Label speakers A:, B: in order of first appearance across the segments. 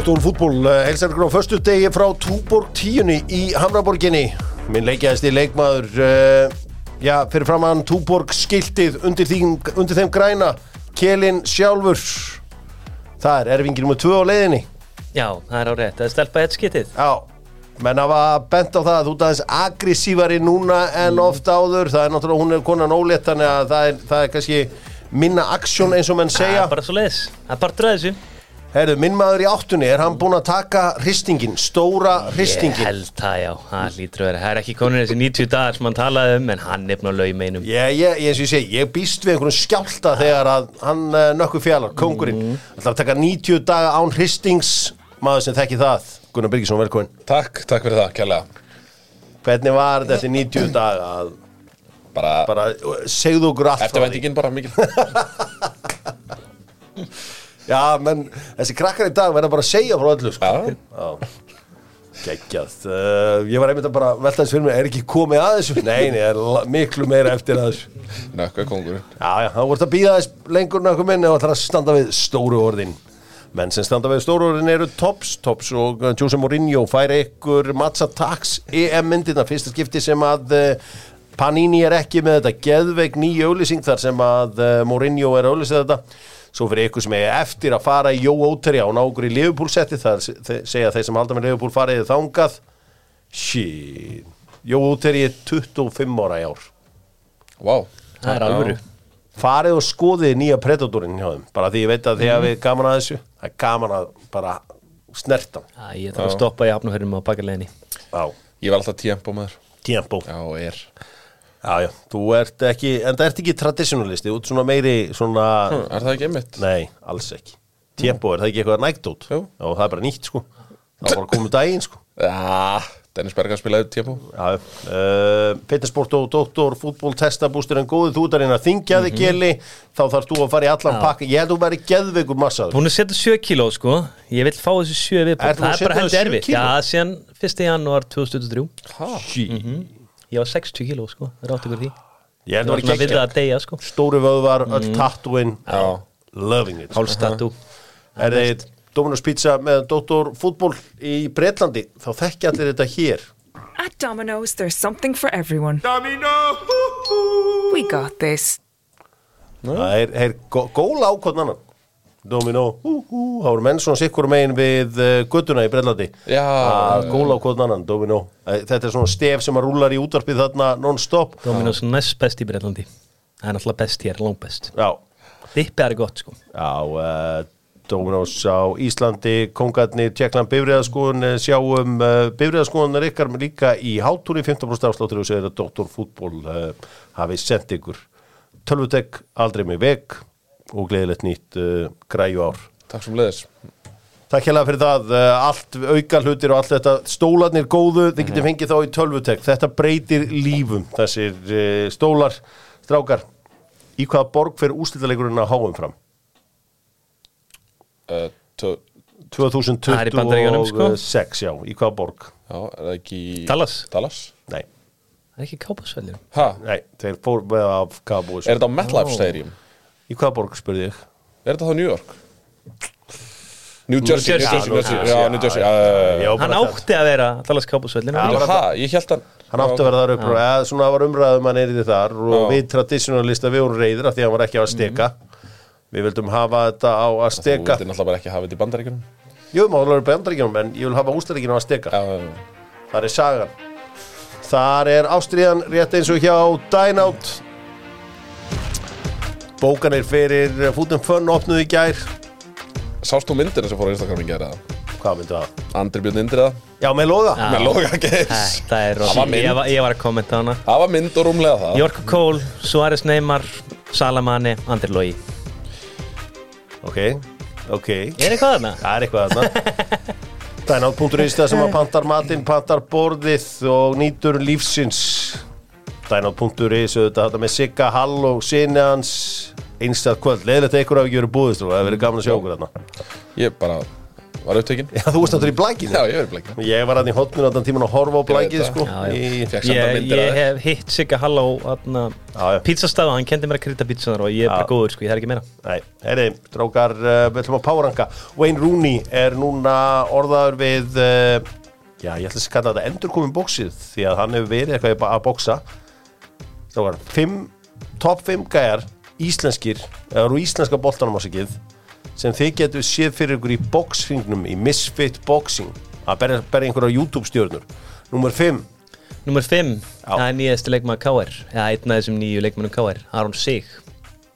A: Dóttor fútból helsar ykkur á förstu degi frá Túborg 10 í Hamraborginni. Minn leikjaðist í leikmaður uh, já, fyrir framann Túborg skiltið undir, þín, undir þeim græna Kjelin sjálfur. Það er erfingir nummer 2 á leiðinni.
B: Já, það er á rétt, það er stelpa eitt skitið
A: já, menn hafa bent á það að þú ert aðeins aggressívari núna en oft áður, það er náttúrulega hún er konan ólétt þannig að það er, það er kannski minna aksjón eins og menn
B: Það
A: segja.
B: er bara svo leiðis, það er bara dröðis
A: Herðu, minn maður í áttunni, er hann búinn að taka hristingin, stóra
B: Ég
A: hristingin?
B: held það já, það lítur að vera Það er ekki konin þessi 90 dagar sem hann talaði um En hann er búin að lauma einum
A: Ég, ég, eins og ég segi, ég býst við einhvern skjálta þegar að hann uh, nökkur fjallar, kongurinn,
B: Mm.
A: ætlar að taka 90 daga án hristings, maður sem þekki það, Gunnar Birgisson, velkomin.
C: Takk, takk fyrir það, kærlega
A: Hvernig var þetta eftir 90 daga? að
C: Bara,
A: Bara, segðu okkur allt frá því. Já, menn, þessi krakkar í dag verða bara að segja frá öllu, sko.
C: Já.
A: Geggjað. Uh, ég var einmitt að bara velta þess fyrir mig, er ekki komið að þessu? Nei, nei, er miklu meira eftir að þessu.
C: nökka kongurinn
A: Já, já, þá voru að býða þess lengur nokkuð minni og það að standa við stóru orðin menn sem standa við stóru orðin eru Tops Tops og uh, Jose Mourinho færi ykkur Matza Tax EM myndina fyrsta skipti sem að uh, Panini er ekki með þetta geðveik nýja auðlýsing þar sem að uh, Mourinho er að auðlýsa þetta svo fyrir ykkur sem er eftir að fara í Jó Óteri á nágur í Liverpool setti þar se- segja þeir sem halda með Liverpool farið þangað. Shit. Jó Óteri er 25 ára í ár.
C: Vá.
B: Það er alvöru.
A: Farið og skoðið nýja Predatorinn hjá þeim bara því ég veit að því að við gaman að þessu. Það er gaman að bara snerta hann.
B: Já, Ég þarf að stoppa í hafnahörnum á bakaleginni
A: á
C: Ég var alltaf tíampo með þér
A: tempo
C: Já, og er
A: já, já, þú ert ekki, en það ert ekki traditionalisti, út svona meiri svona,
C: Hm, Er það ekki einmitt?
A: nei, alls ekki. Tempo, er það ekki eitthvað nægt út
C: Jú.
A: já, það er bara nýtt sko. Það bara komið daginn sko.
C: Já, Dennis Bergan spilaði tíampo
A: Já, uh, Petersport og Doktor fútból testabústur en góði þú ert að reyna að þingja þig geli, þá þarfst þú að fara í allan
B: Já.
A: pakka, ég held þú væri geðveikur massaður.
B: Hún er setja 7 kíló sko. Ég vil fá þessu 7
A: Ert
B: viðbúr
A: þú að
B: Það bara
A: setja
B: heldur
A: 7
B: erfitt
A: kíló?
B: Já, síðan 1. janúar 2023
C: Ha?
A: mm
B: Ég var 60 kíló sko Það er átt ykkur því
A: ég held
B: Það
A: þú
B: var að deyja sko
A: stóru vöðvar, öll tattúin
C: Já.
A: loving it
B: Hálstatú
A: er þið Dominos Pizza með Dr. Fútból í Breitlandi þá þekki allir þetta hér
D: At Domino's, there's something for everyone. We got this.
A: það er, er gó, góla ákvæðan annan Domino, hú, hú, þá eru menn svona sikkur megin við uh, göttuna í Breitlandi
C: Já.
A: að góla ákvæðan annan, Domino. Eh, þetta er svona stef sem að rúlar í útvarpið þarna non-stop.
B: Dominos næst best í Breitlandi Það er náttúrulega best hér, langt best.
A: Já,
B: Dippið er gott sko.
A: Já, uh, Dominos á Íslandi, Kongarnir, Tjekkland, Bifriðaskóðun, sjáum uh, Bifriðaskóðunar ykkar líka í hátúri 15% afsláttur og segir að Dr. Fútból uh, hafi sendt ykkur tölvutek, aldrei með veg og gleðilegt nýtt uh, græju ár.
C: Takk sem leiðis
A: Takk hérlega fyrir það, uh, allt auka hlutir og allt þetta, stólarnir góðu, þið getur fengið þá í tölvutek, þetta breytir lífum, þessir uh, stólar, strákar, í hvaða borg fyrir úslitaleikurinn að háum fram?
C: uh, tö-
B: Það er í Bandaríkjunum, sko.
A: 2026, já, í hvaða borg?
C: Já, er það ekki
B: Dallas.
C: Dallas?
A: Nei,
B: Það er ekki kápasvellir
C: Ha?
A: nei, þeir fór með af Cowboys
C: Er þetta á MetLife Stadium?
A: Í hvaða borg, spurði ég?
C: Er þetta þá New York? New Jersey, New Jersey, New Jersey,
A: já,
C: New Jersey, já,
B: Hann átti að vera Dallas
C: ég held hann
A: Hann átti að vera þar upp og eða svona var umræðum hann er í þar og
C: Já.
A: við traditionalista við vorum reyðir af því að hann var ekki á að steka. Við vildum hafa þetta á að
C: Þú
A: steka.
C: vildi náttúrulega bara ekki hafa þetta í bandaríkjunum.
A: Jú, maður er bandaríkjunum en ég vil hafa úsleikinu á að steka.
C: Já, já, já.
A: Það er sagan. Þar er ástriðan rétt eins og hjá Dynout Bókanir fyrir Fútum Fun opnuðu í gær.
C: Sást þú myndina sem fór á Instagram í gera
A: Hvað myndi það?
C: Andri Björn Indriða
A: Já, með loga.
B: Já.
C: Með loga geis
B: Þetta er
C: Það var mynd.
B: ég, var- ég var að kommenta á hana.
C: Það var mynd og rúmlega það.
B: Jorko Kól, Suárez Neymar Salamani, Andri Lógi
A: Ok, ok.
B: Er eitthvað þarna?
A: Það er eitthvað þarna. Dynout.is það sem að pantar matinn, pantar borðið og nýtur lífsins. Dynout.is auðvitað þetta með Sigga Hall og sinni hans einstað kvöld, leiðilegt eitthvað að ekki verið búðist og það hefur verið gaman að sjá okkur þarna.
C: Ég bara var upptekinn.
A: Já, þú veist náttúrulega í blækinu
C: Já, ég verið bleikina
A: Ég var hann í hotninu allan tíman að horfa á blækið
C: veit
A: sko. Í,
B: Ég, ég
C: að
B: hef hitt atna,
A: Já, já.
B: pizzastað og hann kendi mér að krydda pizzanar og ég er bara góður sko, ég þarf ekki meira.
A: Nei, heyri, strákar, uh, við ætlum að páranka Wayne Rooney er núna orðaður við uh, Já, ég ætla að kalla þetta endurkomin bóksið Því að hann hefur verið eitthvað að bóksa Strákar, fimm, top 5 gæjar Íslenskir, eða eru íslenska boltanum á sigið sem þið getur séð fyrir ykkur í bóksfingnum í Misfit Boxing að berja, berja einhverja YouTube stjörnur Númer 5
B: Númer 5,
A: Já.
B: það er nýjasti leikmaður KR Já, einn af þessum nýju leikmannum KR Aron Sig.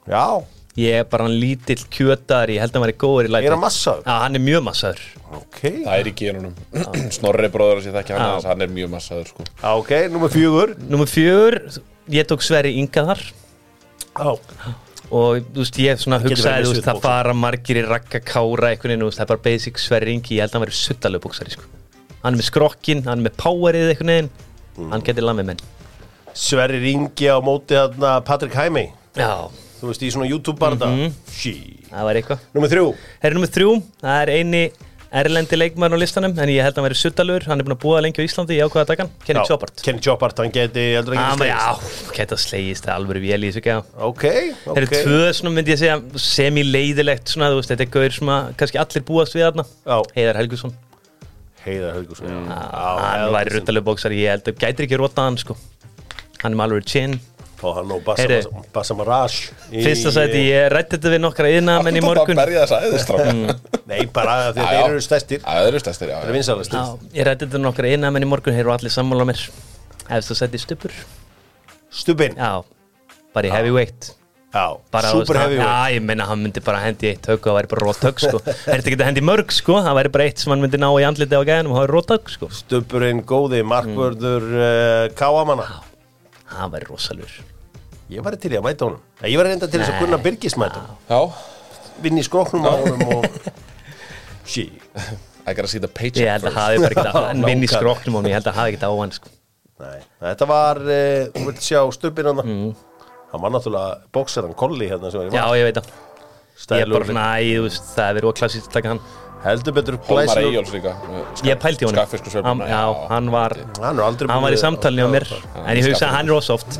A: Já,
B: Ég er bara hann lítill kjötar, ég held að hann væri góður í læti.
A: Er hann massaður?
B: Já, hann er mjög massaður.
A: Ok,
C: Það er í genunum. Snorri bróður að sé þekki hann
B: Já.
C: aðeins, Hann er mjög massaður sko.
A: Ok, númer 4
B: Númer 4, ég tók Sverri Inga þar
A: Já,
B: og þú veist, ég svona
A: Það verið
B: hugsaði, veist, það fara margir í rakka kára þú veist, það er bara basic Sverri Ingi, ég held að hann væri suttalegu bóksari, sko. Hann er með skrokkin, hann er með powerið einhvern veginn.
A: Mm.
B: Hann getur lamið menn.
A: Sverri Ringi á móti þarna Patrik Hæmi
B: Já,
A: Þú veist, í svona YouTube barða mm
B: Mhm. það var eitthvað.
A: Númer þrjú.
B: Herri nummer þrjú, það er eini erlendi leikmann á listanum en ég held að hann væri suttalugur, hann er búin að búa lengi á Íslandi ég ákvaða dagan, Kenny Chopart
A: Kenny Chopart, hann geti heldur
B: Ah,
A: ekki
B: Já, geta slegist, það er alveg vel í þessu ekki
A: Ok, ok.
B: Herri tvö, svona myndi ég segja, semi-leiðilegt svona, veist, þetta er gaur sem að kannski allir búast við þarna.
A: Já.
B: Heiðar Helgusson,
A: Heiðar Haugursson
B: mm.
A: Já,
B: hann væri ruttalegu bóksari, ég held að gætir ekki rotað hann, sko. Hann er með alveg chin.
A: Fá hann og Bassa,
B: Heyri.
A: Bassa, Bassa Marage í-
B: Fyrsta sæti, ég rætti þetta við nokkra yðnaðamenn í morgun.
C: Berja þess að eðistrá
A: Nei, bara því að
C: Já,
A: þeir
C: já.
A: eru stærstir.
C: Það eru stæstir, já
A: Það eru
C: já.
A: vinsalastir
B: Já, ég rætti þetta nokkra yðnaðamenn í morgun, þeir eru allir sammála mér. Eftir að sæti stupur
A: Stubin
B: Já, bara í heavyweight.
A: Já,
B: bara, þú
A: super
B: veist,
A: heavy
B: Já, ég meina hann myndi bara hendi eitt högg og það væri bara rót högg sko. Það er ekki að hendi mörg sko? Það væri bara eitt sem hann myndi ná í andliti á gæðinum og það væri rót högg sko.
A: Stubburinn góði, markvörður uh, Káamanna
B: Það væri rosalur
A: Ég var til í að mæta honum. Ég var reynda til þess að kunna Birgis mæta honum.
C: Já,
A: Vinn í skróknum á honum og Sí
C: I gotta see the
B: Ég
C: paycheck
B: held að hafi bara vinn í
A: Nákvæmlega.
B: skroknum og ég held að hafi ekki á hann sko.
A: Nei, þetta var, uh, þú vilt sjá stubbin hann
B: Mm.
A: Hann var náttúrulega bóksaran Kolli hérna sem var í
B: Já, ég veit það. Ég er bara svona, æ, þú veist, það er verið óklassist að taka hann.
A: Heldur betur
C: Hólmar
A: glæsilegur.
C: Eyjóls líka
B: Ég pældi í honum.
C: Skaffisku
B: Hann-
C: sveifluna
B: Já, hann var
A: Hann er aldrei
B: Hann var í samtalni á mér. En ég hugsa að hann er ósoft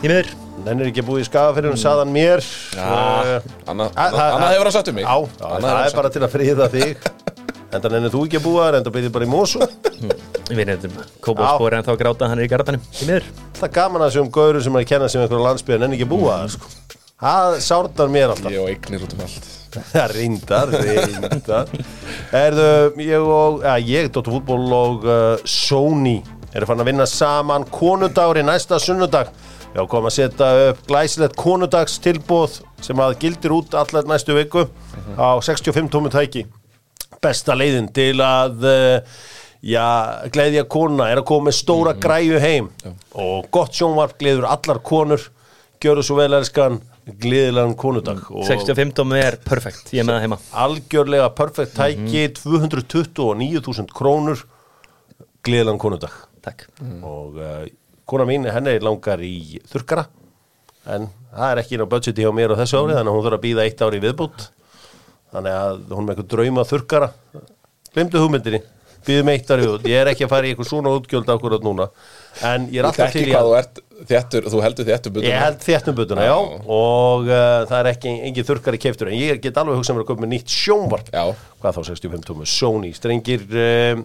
B: Í miður
A: Nennir ekki að búið í skafa fyrir hún saðan mér.
C: Já,
A: Eh,
C: annað
A: að- að-
C: annað hefur hann sagt um mig.
A: Já, það er bara til að friða þig. Enda nennir þú ekki að búa þar, enda byrðið bara í mósu
B: Við nefndum Kópóspor en þá gráta hann er í garðanum Í miður.
A: Það er gaman að þessum gaurum sem er að kenna sem einhverju landsbyðan nennir ekki að búa sko. Það sárnar mér alltaf.
C: Ég og eignir út um allt.
A: Það reyndar, reyndar. Erðu, ég og, ja, ég, Dóttur fútból og uh, Sony eru fann að vinna saman konundagur í næsta sunnudag Já, kom að setja upp glæsilegt konundags tilbúð sem að gildir út allar næstu viku á 65 tómi tæki. Besta leiðin til að uh, já, gleðja konuna er að koma með stóra græju heim. Og gott sjónvarp gleður allar konur. Gjöru svo vel elskan. Gleðilegan konundag og
B: 65 tómi er perfekt. Ég með það heima.
A: Algjörlega perfekt tæki 229.000 krónur. Gleðilegan konundag
B: Takk.
A: Og uh, kona mín, henni langar í þurkara en það er ekki inn á budgeti hjá mér á þessu ári þannig að hún þarf að býða eitt ári viðbútt þannig að hún með eitthvað drauma þurkara glemdu hugmyndinni býðum eitt ári í viðbútt, ég er ekki að fara í eitthvað svona útgjöld akkurat núna. En ég er alltaf til í að
C: þú ert þéttur Þú heldur þéttur butum
A: Ég held þéttnubutuna, já, og uh, það er ekki engin þurkar í keiftur en ég get alveg hugsað mér að koma með nýtt sjónvarp.
C: Já.
A: hvað þá 65 tómu Sony strengir um,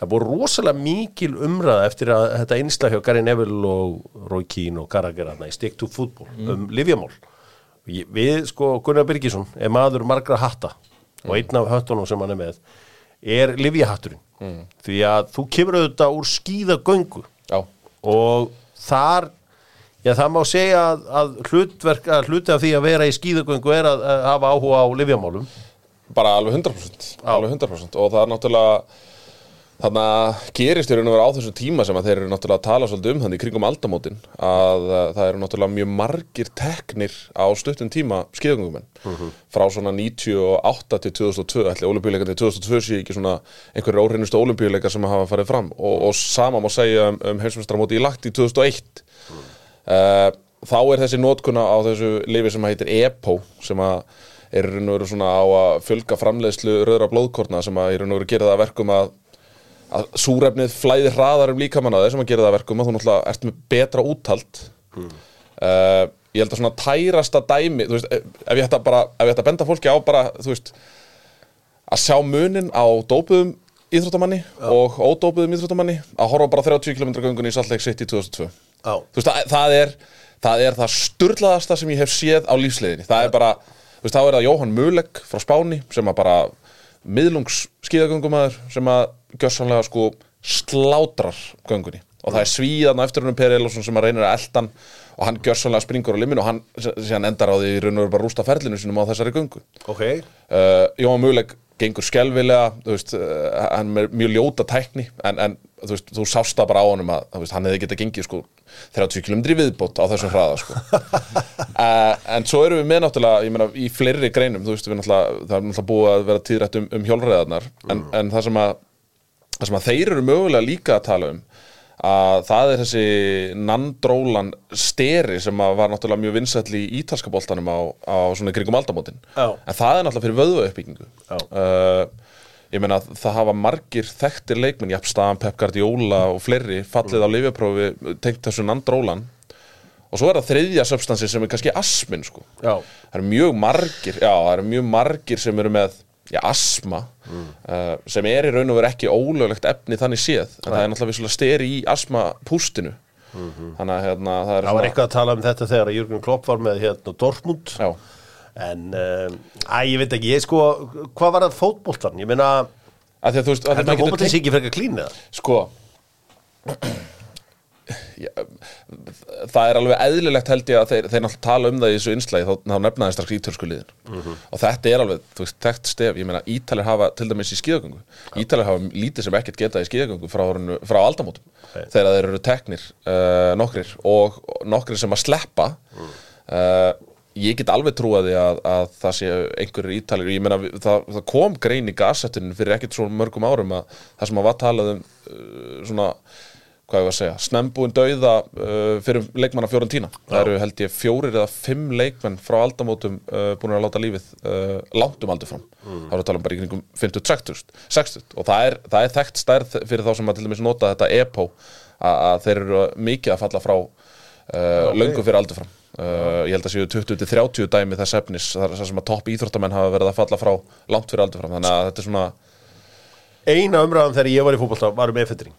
A: það búið rosalega mikil umræða eftir að þetta einsla hjá Gary Neville og Roy Keane og þarna í Stick to Football um livjamál við, sko, Gunnar Birgisson er maður margra hatta og einn af höttunum sem hann er með er livjahatturinn því að þú kemur auðvitað úr skíðagöngu.
C: Já,
A: og þar já það má segja að, að hlutverk að hluti af því að vera í skíðagöngu er að, að hafa áhuga á livjamálum
C: bara alveg 100% Alveg 100% Og það er náttúrulega Þannig að gerist í raun og vera á þessum tíma sem að þeir eru náttúrulega að tala svolítið um þannig kringum aldamótin að uh, það eru náttúrulega mjög margir teknir á stuttum tíma skíðagöngumenn. Frá svona 98 til 2002 ætli olimpíuleikandi 2002 sé ekki svona einhverjir óhreinustu olimpíuleikar sem hafa farið fram. Og, og sama má segja um, um heimsmestramóti í lagt í 2001 uh, þá er þessi nótkuna á þessu lifi sem heitir EPO sem að er í raun og veru svona á að fjölga framleiðslu rauðra blóðkorna sem að í raun og veru gera það að verkum að, að súrefnið flæði hraðar um líkamann á þeir sem að gera það að verkum að þú náttúrulega ert með betra úthald. Uh, ég held að svona tærasta dæmi þú veist, ef ef ég ætta bara ef ég ætta að benda fólki á bara, þú veist að sjá munin á dópuðum íþróttamanni og ódópuðum íþróttamanni að horfa bara á 30 km göngunni í Salt Lake City 2002
A: Já.
C: þú veist, það, það er það er það sturlaðasta sem ég hef séð á lífsleiðinni. Það er bara, þú veist, þá er það Jóhann Möleg frá Spáni sem að bara miðlungs skíðagöngumæður sem að gjörsamlega sko slátrar göngunni. Og það er svíðan eftir hennum Per Elosson sem að reynir að eldan og hann gjörsamlega springur á liminu og hann endar á því í raun og veru bara rústa ferlinu sinum á þessari göngu.
A: Ok,
C: uh, Jóhann Möguleik gengur skelvilega þú veist, uh, hann er mjög ljóta tækni en, en þú, veist, þú sást það bara á honum að veist, hann hefði getað gengið sko 30 km viðbót á þessum hraða sko. uh, en svo erum við með náttúrulega ég meina í fleiri greinum veist, það er náttúrulega búið að vera tíðrætt um, um hjólreiðarnar en, en það sem að það sem að þeir eru mögulega líka að tala um að það er þessi nandrólan steri sem var náttúrulega mjög vinsæll í ítalska boltanum á, á svona kringum aldamótin
A: Já.
C: en það er náttúrulega fyrir vöðu uppbyggingu
A: Já.
C: uh, ég meina það hafa margir þekktir leikmenn, Japp Staðan, Pep Guardiola og fleiri fallið á lifjaprófi tengt þessu nandrólan og svo er það þriðja substansi sem er kannski asmin sko. það eru mjög margir já, það eru mjög margir sem eru með já, asma uh, sem er í raun og veru ekki ólöglegt efni þannig séð, en það er náttúrulega vissulega steri í asma pústinu þannig að hérna, það er
A: það var eitthvað að tala um þetta þegar að Jürgen Klopp var með hérna Dortmund.
C: Já,
A: En, um, æ, ég veit ekki, ég sko, hvað var það fótboltan? Ég meina,
C: að því að þú veist að
A: heldur
C: maður
A: að
C: getur
A: fótboltan sé ekki frekar klín eða?
C: Sko Já, það er alveg eðlilegt held ég að þeir, þeir náttúrulega tala um það í þessu innslægi þá, þá nefnaði strax ítölsku liðin. Og þetta er alveg, þú veist, þekkt stef. Ég meina, Ítalir hafa til dæmis í skíðagöngu. Ítalir hafa lítið sem ekkert getað í skíðagöngu frá, frá aldamótum þegar þeir eru teknir uh, nokkrir og nokkrir sem að sleppa. Uh, ég get alveg trúaði að, að það sé einhverjir ítalir. Ég meina, það, það kom grein í gassettinu fyrir ekkert svo mörgum árum að það sem að var talað um uh, svona hvað ég var að segja, snembúin dauða uh, fyrir leikmanna Fiorentína það eru held ég fjórir eða fimm leikmenn frá aldamótum uh, búin að láta lífið uh, langt um aldur fram það voru að tala um bara í kringum 50-60 60 og það er, það er þekkt stærð fyrir þá sem að til dæmis nota þetta EPO að, þeir eru mikið að falla frá uh, löngu fyrir aldur fram. Uh, ég held að séu 20-30 dæmi þess efnis þar þar sem að topp íþróttamenn hafa verið að falla frá langt fyrir aldur fram. Þannig að þetta er svona
A: Eina umræðan þegar ég var í fótbolta var um F-fitring.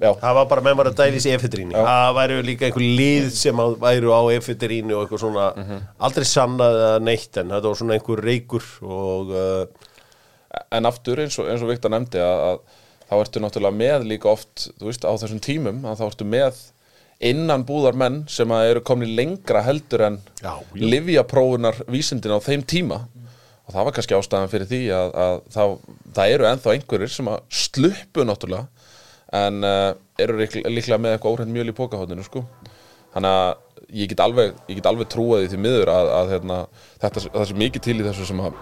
C: Já,
A: Það var bara menn var að dælis.
C: Já.
A: Það væru líka einhver lið sem að væru á F-fitringi og eitthvað svona,
C: Mhm.
A: aldrei sannað eða neitt en þetta var svona einhver reykur og uh,
C: en aftur eins og, eins og Viktor nefndi að, að þá ertu náttúrulega með líka oft þú veist, á þessum tímum að þá ertu með innan búðar menn sem að eru komni lengra heldur en livjaprófunar vísindin á þeim tíma og það var kannski ástæðan fyrir því að, að það, það eru ennþá einhverjir sem að sluppu náttúrulega en uh, eru líklega, með eitthvað óhreint mjöl í pókahóttinu sko. þannig að ég get alveg, alveg trúaði því miður að, að hérna, þetta, það sé mikið til í þessu sem að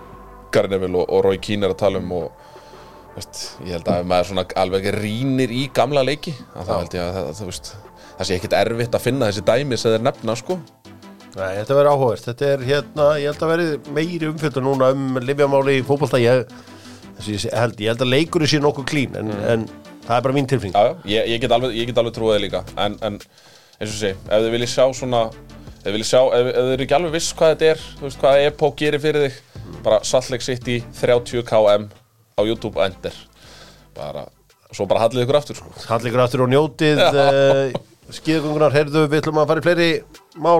C: Gary Neville og, og Roy Keane er að tala um og veist, ég held að ef maður svona alveg rínir í gamla leiki þá held ég að það, það, veist, það sé ekkit erfitt að finna þessi dæmi sem þeir nefna sko.
A: Nei, þetta verður áhugavert. Þetta er hérna, ég held að verði meiri umfjöldur núna um livjamáli í fótbolta. Ég, þessi, ég, held, ég held að leikurinn sé nokkuð klín en, en það er bara mín tilfinning.
C: Já, ég, ég get alveg, ég get alveg trúið líka en, en eins og sé, ef þið viljið sjá svona ef þið viljið sjá, ef, ef þið eru ekki alveg viss hvað þetta er, þú veist hvað EPO gerir fyrir þig bara Salt Lake City 30 km á YouTube og ender bara, svo bara hallið ykkur aftur sko.
A: Halligur aftur og njótið uh, skíðagöngunar, heyrðu, við ætlum að fara í fleiri mál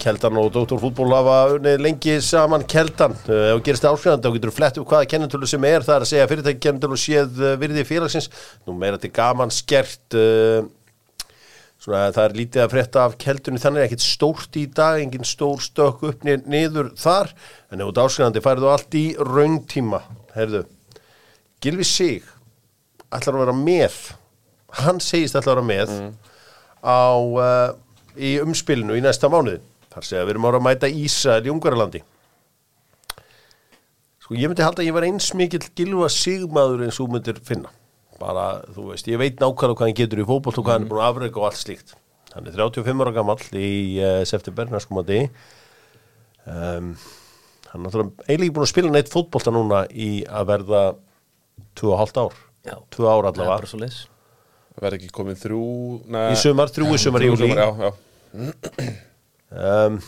A: Keldan og Dr. Fútból hafa unnið lengi saman. Keldan, ef þú gerist áskjönd þá getur þú flett upp hvaða kennintölu sem er það er að segja fyrirtæki kennintölu séð uh, virði félagsins. Nú meira til gaman skert uh, svona það er lítið að frétta af Keldunni þannig ekkit stórt í dag engin stór stök upp ni- niður þar. En ef þú áskjöndandi færðu allt í rauntíma, heyrðu Gilvi Sig ætlar að vera með hann segist ætlar að vera með á uh, í umspilinu í næsta mánuði þar segja við erum ára að mæta Ísrael í Ungarlandi sko ég myndi halda að ég var eins mikill Gilva Sigmaður eins og myndir finna. Bara þú veist, ég veit nákvæmlega hvað hann getur í fótbolt og hvað hann er búin að afrega og allt slíkt. Hann er 35 ára gamall í uh, september næskumandi um, hann er náttúrulega eiginlega ekki búin að spila neitt fótbolta núna í að verða 2,5 ár.
B: Já.
A: 2 ár
B: Það er bara
A: allavega
C: verði ekki komið þrjú nei,
A: í sumar, þrjú í sumar í júli
C: já, já.
A: Um,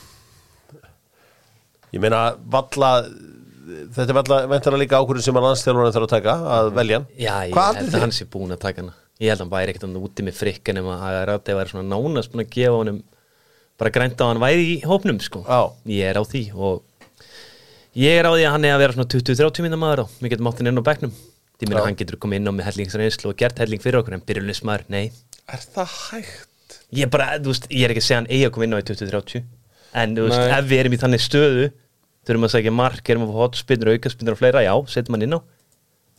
A: ég meina valla þetta er valla veintilega líka ákvörðin sem að landstjálfurinn þarf að taka að velja hann
B: Já, ég
A: Hvað
B: held að hann sé búin að taka hana Ég held að hann væri ekkert úti með frikka nema að Rati væri svona nánast búin að gefa honum bara grænt á að hann væri í hópnum sko.
A: Já.
B: Ég er á því og ég er á því að hann er að vera svona 20-30 minna maður og átt hann inn á Ég meina
A: Já.
B: hann getur komið inn á með hellingsreynslu og gert helling fyrir okkur en byrjulismar, nei
C: er það hægt?
B: Ég bara, veist, ég er ekki að segja hann eigi að koma inn á í 20-30 en veist, ef við erum í þannig stöðu þurfum að segja mark, erum að fá hotspinnur aukaspinnur og fleira, já, setjum hann inn á.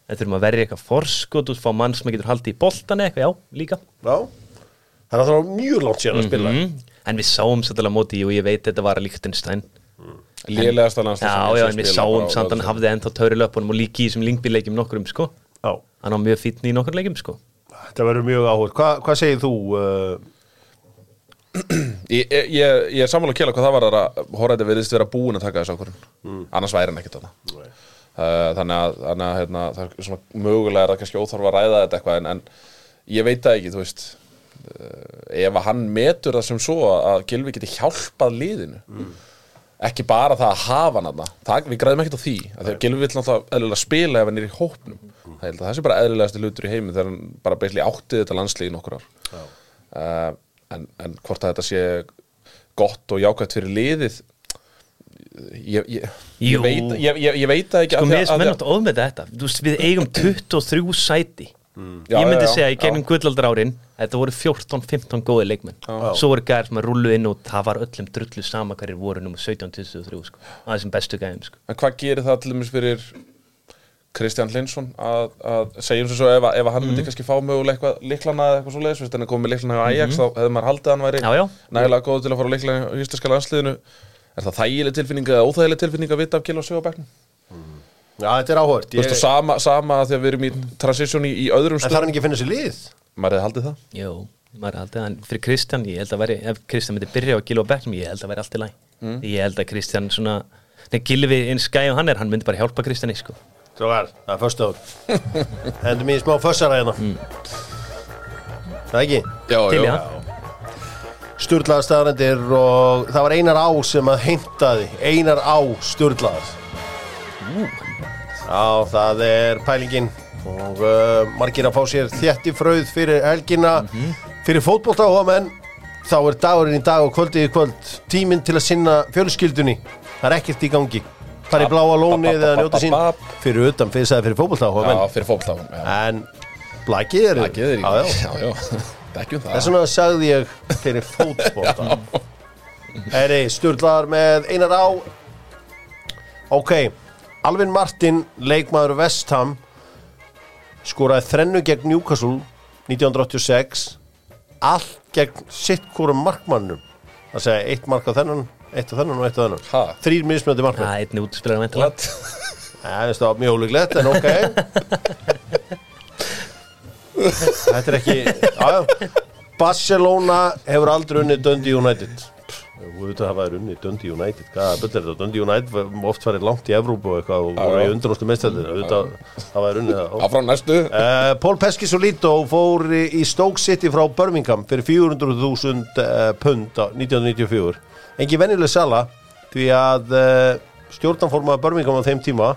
B: En þurfum að verja eitthvað forskot og fá mann sem getur haldið í boltan eitthvað, já, líka.
A: Já, það er náttúrulega mjög langt síðan að spila.
B: Mm. en við sáum svolítið móti og ég veit þetta var að Líktenstein
C: lélegasta landslið
B: já, já, en við sáum samt hann hafði ennþá töri löpunum og líki í þessum linkbíleikjum nokkrum, sko.
A: Já,
B: hann á mjög fítni í nokkur leikjum, sko.
A: Þetta verður mjög áhuga Hva, Hvað segir þú? Uh,
C: Ég, ég, ég, er sammála að kjela hvað það var að Hórætti veriðist vera búin að taka þessu ákvörðun. Annars væri hann ekkert þarna. Uh, þannig að, þannig að hérna, það er svona mögulega er það kannski óþarf að ræða þetta eitthvað en, en ég veit það ekki, þú veist uh, ef hann metur það sem svo að Gilvi geti hjálpað liðinu ekki bara það að hafa hann það, við græðum ekkert á því Gilvi vill náttúrulega eðlilega spila ef hann er í hópnum. Að það sé bara eðlilegasti hlutur í heimi þegar hann bara en, en hvort að þetta sé gott og jákvæmt fyrir liðið ég, ég, ég, veit, ég, ég, ég veit það ekki
B: sko, mér
C: að- að-
B: átt að ofmeta þetta. Þú veist, við eigum 23 sæti.
C: Já,
B: ég myndi
C: já, já,
B: segja í gegnum
C: já.
B: gullaldar árin þetta voru 14-15 góði leikmenn. Svo voru gæðir sem að rullu inn og það var öllum drullu sama hverjir voru nummer 17-23 sko. að þessum bestu gæðum sko.
C: En hvað gerir það til dæmis fyrir Kristján Hlinsson að, að segjum sem svo ef, að- ef að hann
B: Mhm.
C: myndi kannski fá eitthvað liklana eða eitthvað svo leiðis, hann er komið með liklana á Ajax þá hefði maður haldið að hann væri
B: Mhm. Já, já.
C: nægilega góð til að fara á liklana í íslenska landsliðinu Er það þægileg tilfinning eða óþægileg tilfinning að vita af Gil og á bekknum?
A: Já, þetta er áhört
C: Þú veist, og sama, sama þegar við erum í transition í, í öðrum
A: En þarf
C: stöðum
A: hann ekki að finna sér lið?
C: Maður hefði haldið það
B: Jú, maður er haldið en fyrir Kristján, ég held að veri ef Kristján myndi byrja á Gilva Becknum, ég held að veri allt í læg
C: Mm.
B: ég held að Kristján svona Nei, Gilvi eins skæði og hann er, hann myndi bara hjálpa Kristjáni sko.
A: Strókar, það er förstu ár Hendum í smá fössara hérna. Það ekki?
C: Já,
B: til
C: já,
A: Sturlaðar staðarendir og það var Einar Á sem að heimtaði. Einar Á Sturlaðar. Já, það er pælingin. Og uh, margir að fá sér þétti fröð fyrir helgina. Fyrir fótbolta og menn þá er dagurinn í dag og kvöldið í kvöld tíminn til að sinna fjölskyldunni. Það er ekkert í gangi það er í bláa lónið eða njóta sín fyrir utan fyrir, sagði fyrir fótbolta og
C: Já, fyrir fótboltáfum
A: en blakið er
C: Það geður í
A: já, já.
C: já. Þekkjum það.
A: Þess vegna sagði ég fyrir fótbolta. Eri, Sturlaðar með einar á. Ok Alvin Martin, leikmaður Vestham skoraði þrennu gegn Newcastle 1986 allt gegn sitt hvorum markmannum. Það segja eitt mark á þennan eitt á þennan og eitt á þennan.
C: Ha?
A: þrýr mismjöndi markmann
B: Það er einni útspilar
C: What?
A: Það það mjög ólíklegt, en ok. Þetta er ekki já, Barcelona hefur aldrei unnið Dundee United. Þú veit að það var unnið Dundee United. Hvað er byrðir þetta? Dundee United var oft farið langt í Evrópu og eitthvað og voru í undanústu meðstættir Það var unnið það.
C: Áfram næstu.
A: Uh, Paul Pescisolito fór í í Stoke City frá Birmingham fyrir 400.000 uh, pund á 1994 engi venjuleg sala því að uh, stjórnanformaða Birmingham á þeim tíma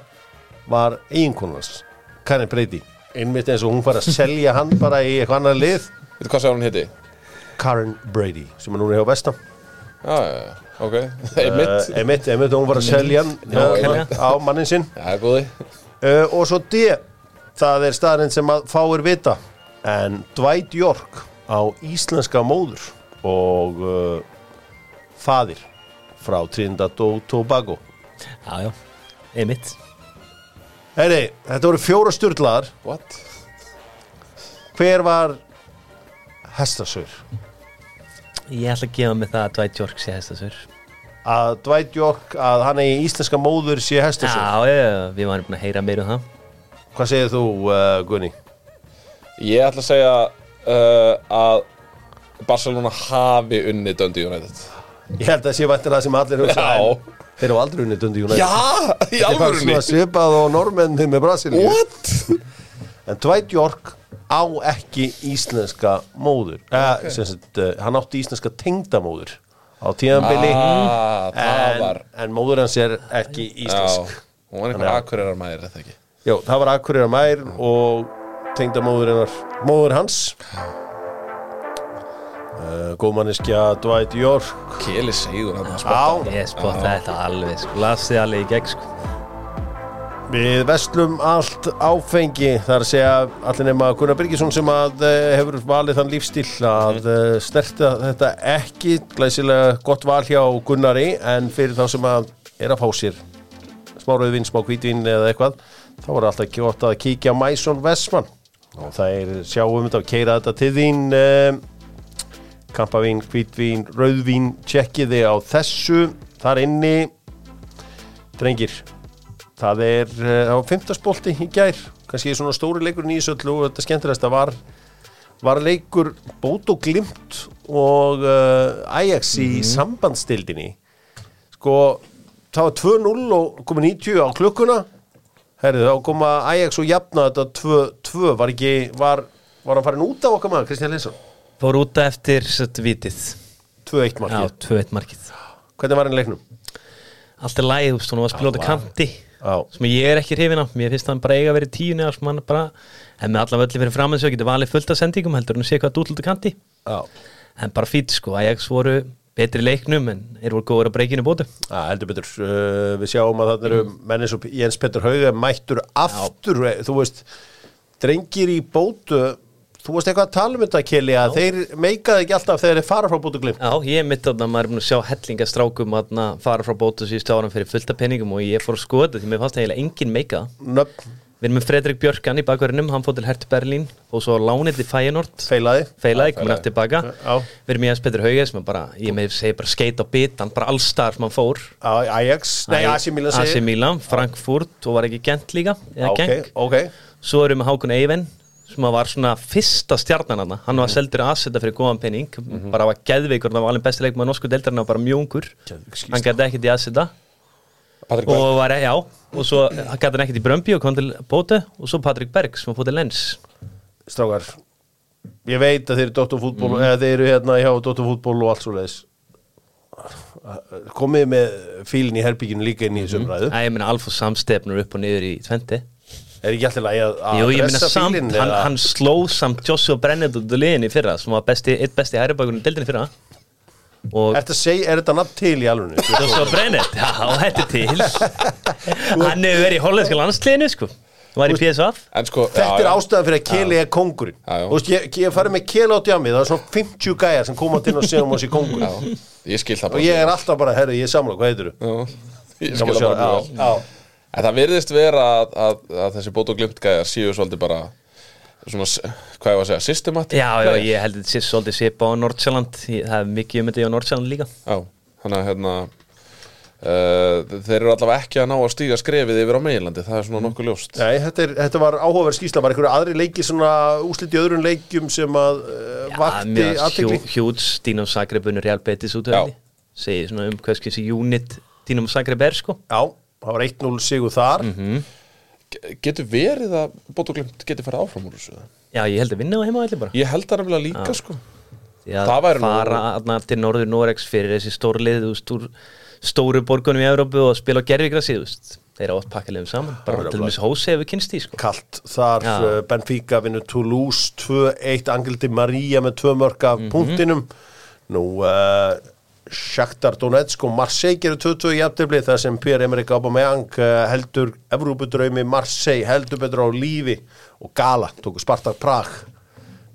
A: var eiginkonans Karen Brady. Einmitt eins og hún fara að selja hann bara í eitthvað annar lið.
C: Veitu hvað segir hún hitti?
A: Karen Brady sem er núna hjá Vestam.
C: Já, já, ok. Einmitt.
A: uh, einmitt, einmitt hún var að selja hann uh, á mannin sinn.
C: Góði.
A: Uh, og svo D það er staðarinn sem að fáir vita. En Dwight York á íslenska móður og fadir frá Trinidad og Tobago.
B: Já, já, einmitt.
A: Heyri, þetta voru fjóra styrlaðar
C: What?
A: hver var hestasur
B: Ég ætla að gefa mig það að Dwight York sé hestasur
A: að Dwight York að hann er í íslenska móður sé hestasur
B: Já, já, við varum búin að heyra meira um það.
A: Hvað segir þú uh, Gunni?
C: Ég ætla að segja uh, að Barcelona hafi unnið Dundee United
A: Ég held að sé vantir það sem allir hugsa en Þeir eru aldrei unnið Dundee United.
C: Já, í
A: Þetta er bara
C: alvörunni?
A: svona svipað og normenni með Brasilíu.
C: What?
A: En Dwight York á ekki íslenska móður. Okay. eh, sagt, uh, Hann átti íslenska tengdamóður á tíðanbili
C: Ah, það
A: en,
C: var
A: en móður hans er ekki
C: Já,
A: íslensk.
C: hún var einhver akkurir mæður, eða ekki?
A: Jó, það var Akureyra mær og tengdamóður hennar móður hans uh, Góðmanniskja Dwight York.
C: Keli segur hann að spotta
B: Ég spotta þetta alveg, sko, lasið alveg í gegn, sko.
A: Við vestlum allt áfengi þar að segja allir nema Gunnar Birgisson sem að uh, hefur valið þann lífstíl að uh, snerta þetta ekki glæsilega gott val hjá Gunnari en fyrir þá sem að er að fá sér smá rauðvin, smá hvítvin eða eitthvað þá er alltaf gott að kíkja á Mæsson Vestmann og það er sjáum þetta og keira þetta til þín kampavín, hvítvín, rauðvín tjekkiði á þessu þar inni. Drengir það er uh, á fymtaspolti í gær. Kannski svona stóri leikur Ísöldu og þetta skemmtilegsta var var leikur bót og glimt og uh, Ajax í sambandstildinni sko það var 2-0 og komið 90 á klukkuna. Herrið þá koma Ajax og jafna þetta 2-2 var ekki var, var hann farin út af okkar maður Kristján Linsson
B: Fór úta eftir vitið.
A: 2-1
B: Já,
A: markið
B: 2-1 markið.
A: Hvernig var hann leiknum?
B: Allt er læg, þú veist, hún var á kanti.
A: Já.
B: sem ég er ekki hrifin af. Mér finnst hann bara eiga að vera í tíunni bara, en með allan völdi fyrir fram að getur valið fullt af sendingum, heldur hann að sé hvað dúll út á kanti.
A: Já.
B: en bara fýtt sko, Ajax voru betri leiknum en þeir voru góður að breykinu bótu
A: Já, heldur betur, uh, við sjáum að það eru menn eins og Jens Petur Hauge mættur aftur, eh, þú veist drengir í bótu þú veist eitthvað að tala um þetta Keli að þeir meikaði ekki alltaf þegar þeir fara frá bótu glimt
B: Já, ég er mitt að maður er búin að sjá hellinga strákum að fara frá bótu síðustu áram fyrir fullta peningum og ég fór að skoða þetta því mér fannst það eiginlega engin meika
A: nöfn,
B: Við erum með Fredrik Björkan í bakverðinum, hann fór til Hert Berlín og svo lánið til Feyenoord.
A: Feilaði.
B: Feilaði, komin eftir baka.
A: Já.
B: við erum í Jens Petur er bara, ég með segi bara skeit á bit, hann bara allstar sem hann fór.
A: Á- Ajax, nei AC Milan
B: AC Milan, Frankfurt og var ekki Gent líka eða
A: ok,
B: Genk,
A: ok.
B: Svo erum við með Hákun Eiven sem að var svona fyrsta stjarnan hann hann
A: Mhm.
B: var seldur aðsetta fyrir góðan penning bara var geðveikur, hann var alveg besti leikmaður norsku deildarinn og bara mjöngur
A: Geðveik skýrsla.
B: hann gæti ekkert í
C: Berg
B: og var, já, og svo gæti hann ekkert í Brömbi og kom til Bóte og svo Patrik Berg sem var fótið Lens.
A: Strákar, ég veit að þeir eru Dóttarfútból
B: Mhm.
A: eða þeir eru hérna hjá Dóttarfútból og allt svo leiðis komið með fílin í herbygginu líka inn í þessu umræðu.
B: Æ, ég meina Alfa samstefnur upp og niður í tventi
A: er ekki alltaf lægi að, að
B: Jú, ég meina
A: dressa
B: samt,
A: fílinn
B: hann, hann sló samt Joshua Brennett út úr liðinni í fyrra sem var besti, eitt besti hæribakurinn deildinni fyrra. Og
A: Ertu að segja, er þetta nafn til í alveg?
B: Joshua Brennett, já, þetta er til. Hann hefur verið í hollandska landsliðinu sko, var í PSV
C: En sko
A: Þetta er ástæðan fyrir að Keli er kongurinn. Þú veist, ég, ég farið með Keli á djami það er svona 50 gæjar sem koma til og segja um þessi kongur
C: Já, Ég skil það
A: og
C: bara
A: ég er alltaf bara, herru, ég er samla, hvað heitir þú?
C: Ég skil það bara En það virðist vera að, að, að þessi bót og glimt gæjar séu svolítið bara svona, hvað ég var að segja, systematik
B: Já, já, ég held að þetta sé svolítið svipa á Nordsjælland Ég- það er mikið um þetta á Nordsjælland líka.
C: Já, þannig að hérna uh, þeir eru allavega ekki að ná að stíga skrefið yfir á meginlandi, það er svona nokkuð ljóst.
A: Nei, þetta, er, þetta var áhugaverð skýsla var einhverju aðri leiki svona úslit í öðrum leikjum sem að uh, vakti aðtekli
B: Hjúts, Dínam Zagreb unni Real Betis út
C: Já.
B: höfni segir svona um hvað skil þessi unit Dínam Zagreb er sko.
A: Já, það var 1-0 sigur þar
C: Ge- Getur verið að bót og glimt getur farið áfram úr þessu?
B: Já, ég held að vinna á heimavalli bara
C: Ég held það nefnilega líka sko
B: Því að
C: Það væri nú-
B: fara nú... til Norður Norex fyrir þessi stórlið úst, úr stóru borgunum í Európu og spila á gerfigrassi úst. þeir eru oft pakkalegum saman bara til dæmis Hósi hefur kynst í sko.
A: Kalt þar,
B: Já.
A: uh, Benfica vinnur Toulouse 2-1, Angildi Maria með tvö mörg af punktinum Nú, uh, Shakhtar Donetsk og Marseille gerur 22 jafntefli þar sem Pierre-Emerick Aubameyang uh, heldur Evrópudraumi Marseille heldur betur á lífi og Gala tóku Spartak Prag.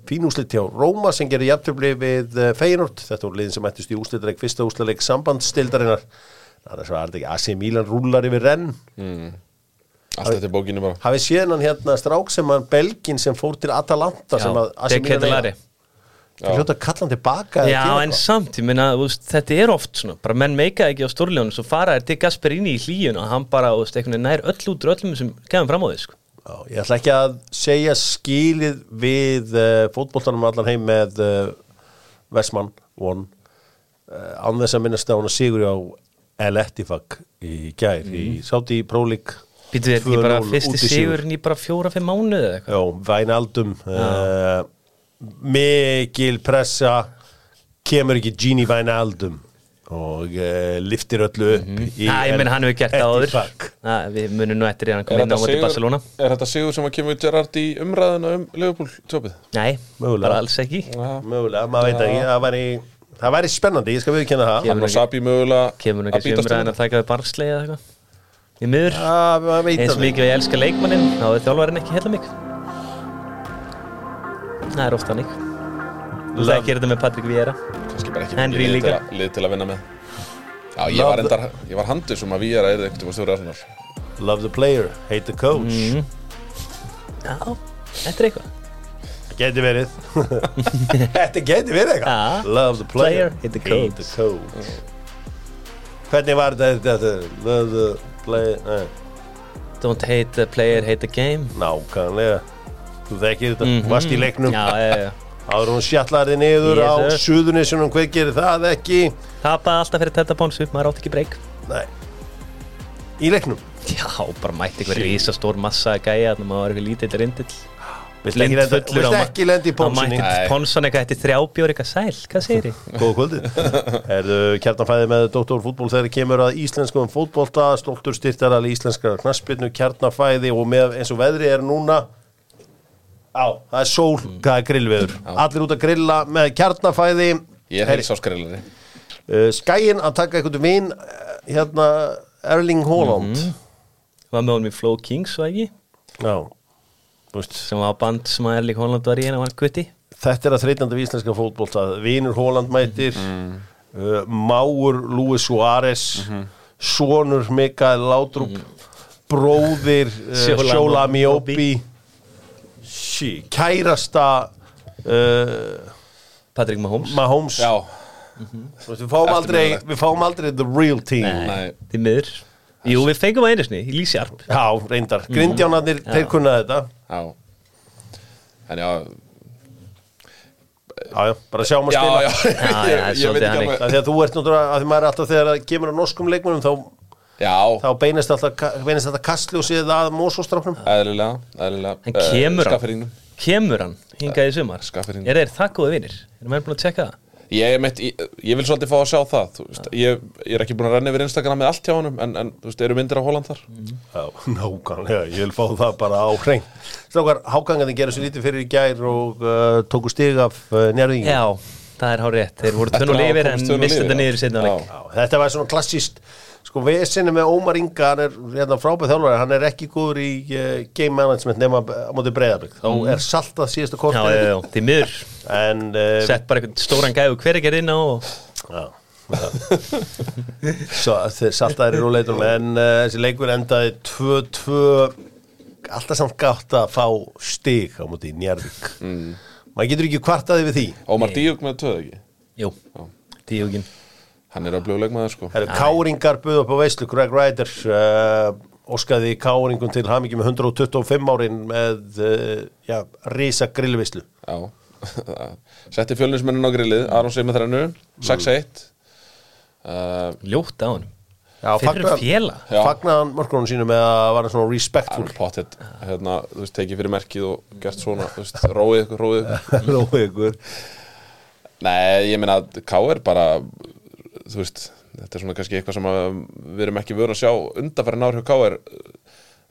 A: Fín úslit hjá Róma sem gerir jafntefli við uh, Feyenoord, þetta voru liðin sem ættist í úslitleik, fyrsta úslitleik sambandsstildarinnar það er svo að þetta ekki AC Milan rúlar yfir renn
C: Allt þetta er bókinu bara.
A: Hafið séðan hann hérna strák sem hann Belgin sem fór til Atalanta sem að AC Milan eiga. Það hljóta að kalla hann tilbaka
B: Já, en
A: eitthvað.
B: samt, ég meina, þetta er oft svona, bara menn meika ekki á stórljónu svo fara þér til Gasperini í hlíun og hann bara, veist, nær öll út úr öllum sem kemur fram á því, sko.
A: Ég ætla ekki að segja skilið við uh, fótboltanum allan heim með uh, Vestmann von. Uh, án þess að minnast á hann að sigur á El Etifak í gær í Sáti Prólik
B: Býtu þér ekki bara fyrsti sigurinn í bara fjóra-fimm mánuði eða eitthvað?
A: Já, Vænaldum uh, mikil pressa kemur ekki Gini Vænaldum og uh, liftir öllu upp í
B: Æ, ég menn hann hefur gert það áður. Við munum nú eftir hann kom inn á móti Barcelona.
C: er þetta sigur sem að kemur Gerrard í umræðina um Liverpool tjópið?
B: Nei,
A: Mögulega.
B: bara alls ekki.
A: Mögulega, maður veit ekki það væri, það væri spennandi, ég skal viðkynna það.
B: Kemur
C: Hann og
B: ekki-
C: Sabi mögulega
B: Kemur nú
C: að
B: að taka við barslega eða eitthvað. Í miður. Eins
A: það
B: mikið og ég elska leikmannin þá er þjálfarinn ekki hella mig Það er oft hannig Þú þekkir þetta með Patrik Viera
C: kannski bara ekki
B: Henry líka.
C: lið til að vinna með. Já, ég
A: Love
C: var,
A: the-
C: endar, ég var handið sem að við erum einhvern veginn stjóri Arsenal.
A: Love the player, hate the coach.
B: Mhm. Já, þetta er eitthvað.
A: Geti verið. Þetta geti verið eitthvað. Love the player,
B: Player, hate the coach.
A: coach. Hvernig var þetta, þetta Love the player nei,
B: Don't hate the player, hate the game.
A: Nákvæmlega Þú þekkir þetta,
B: Mhm.
A: varst í leiknum.
B: Já, já, já.
A: Áður hún sjallarði niður
B: Yes,
A: á
B: sir.
A: suðunissunum Hvað gerir það ekki?
B: Tapaði alltaf fyrir Tetta Pónsu, maður átti ekki breyk.
A: Nei. Í leiknum?
B: Já, bara mætti eitthvað rísastór massa að gæja þannig að maður var eitthvað lítill rindill.
A: Viltu ekki lendi í pónsunni.
B: Pónsan eitthvað eftir þrjábjór eitthvað sæl, hvað segir þið?
A: Góða kvöldi Erðu kjarnafæði með doktorfútból þegar kemur að íslenskum fótbolta stoltur styrtaral íslenskar knaspirnu kjarnafæði og með eins og veðri er núna á, það er sól, það er grillveður. Allir út að grilla með kjarnafæði.
C: Ég er heilsáskrillari
A: uh, Skæin að taka einhvern vinn hérna Erling Haaland.
B: Var með honum í Flow Kings, var ekki?
A: Já,
B: Sem var band sem að Erling Holland var í en hann var gutti
A: þetta er að þreytandi við íslenska fótbolta. Vinur Hóland mætir. Uh, máur Luis Suárez. Sonur Mikael Laudrup. Bróðir uh,
B: Sjóla
A: Sjóla Sí, kærasta uh,
B: Patrick Mahomes.
A: Mahomes.
C: Já,
A: Þú veist, við, fáum aldrei, við fáum aldrei the real team.
C: Nei.
B: Því miður. Jú, við fengum það einu sinni, í Lísjarp
A: já, reyndar, grindjánarnir, þeir kunna þetta.
C: Já. En já,
A: já, já, bara sjáum að
C: já,
A: spila.
C: já.
B: Já, já,
C: Ég- Ég
B: svolítið
C: veit ekki
B: þannig.
C: alveg
A: Það er því að þú ert náttúrulega, að því maður er alltaf þegar það kemur á norskum leikmunum þá,
C: Já,
A: þá beinist alltaf, beinist alltaf kastljósið að mósóstrafnum
C: eðlilega, eðlilega
B: En kemur hann?
C: Skafferingnum
B: Kemur hann hingað í sumar?
C: Skafferinn.
B: Er þeir það góði vinir? Erum við búin að tjekka það?
C: Ég, er meitt, ég, ég vil svolítið fá að sjá það þú veist, ég, ég er ekki búin að renna yfir Instagram með allt hjá honum en, en þú veist, eru myndir af Holland þar
A: Já, nákvæmlega, ég vil fá það bara á hrein Strákar, hágangandi gera sér lítið fyrir í gær og uh, tóku stig af uh, njárvíking
B: Já, það er hár rétt Þeir voru
C: Eftir
B: tönn og
C: að
B: lifir
C: komast
B: en
C: tvö núll
B: mistu
C: yfir,
B: þetta
C: já.
B: niður í setna
C: Já.
B: leik
A: Þetta var svona klassíst Sko, vesinni með Ómar Inga, hann er hérna, frábæð þjálfari, hann er ekki góður í uh, game management nema á móti breyðarbygg Þá er saltað síðasta
B: Já,
A: kortið
B: já, já, því miður.
A: En uh,
B: Sett bara einhvern stóran gæðu hver ekki inn á og
A: Já, já. Svo þeir saltaðir í róleitunum en uh, þessi leikur endaði 2-2 alltaf samt gátt að fá stig á móti Njarvík mm. maður getur ekki kvartaði við því.
C: Ómar Díuk með tvöð ekki?
B: Jú, tíugin
C: Hann er að blöðu leikmaður sko.
A: Það eru káringar buð upp á veislu Greg Ryder uh, óskaði káringum til hamingi með 125 árin með uh, já, risa grillvislu
C: Já. Setti fjölnismennin á grillið Aron Seif með þrennu. 6-1 uh,
B: Ljótt á hann
A: Já,
B: Fyrir fjela
A: fagnaðan mörkunum sínu með að vara svona respectful.
C: Pottet hérna, Þú veist, tekið fyrir merkið og gert svona Þú veist, róið ykkur, róið ykkur.
A: Róið ykkur.
C: Nei, ég meina K er bara Þú veist, þetta er svona kannski eitthvað sem við erum ekki vöru að sjá undanfæri nár hjá K er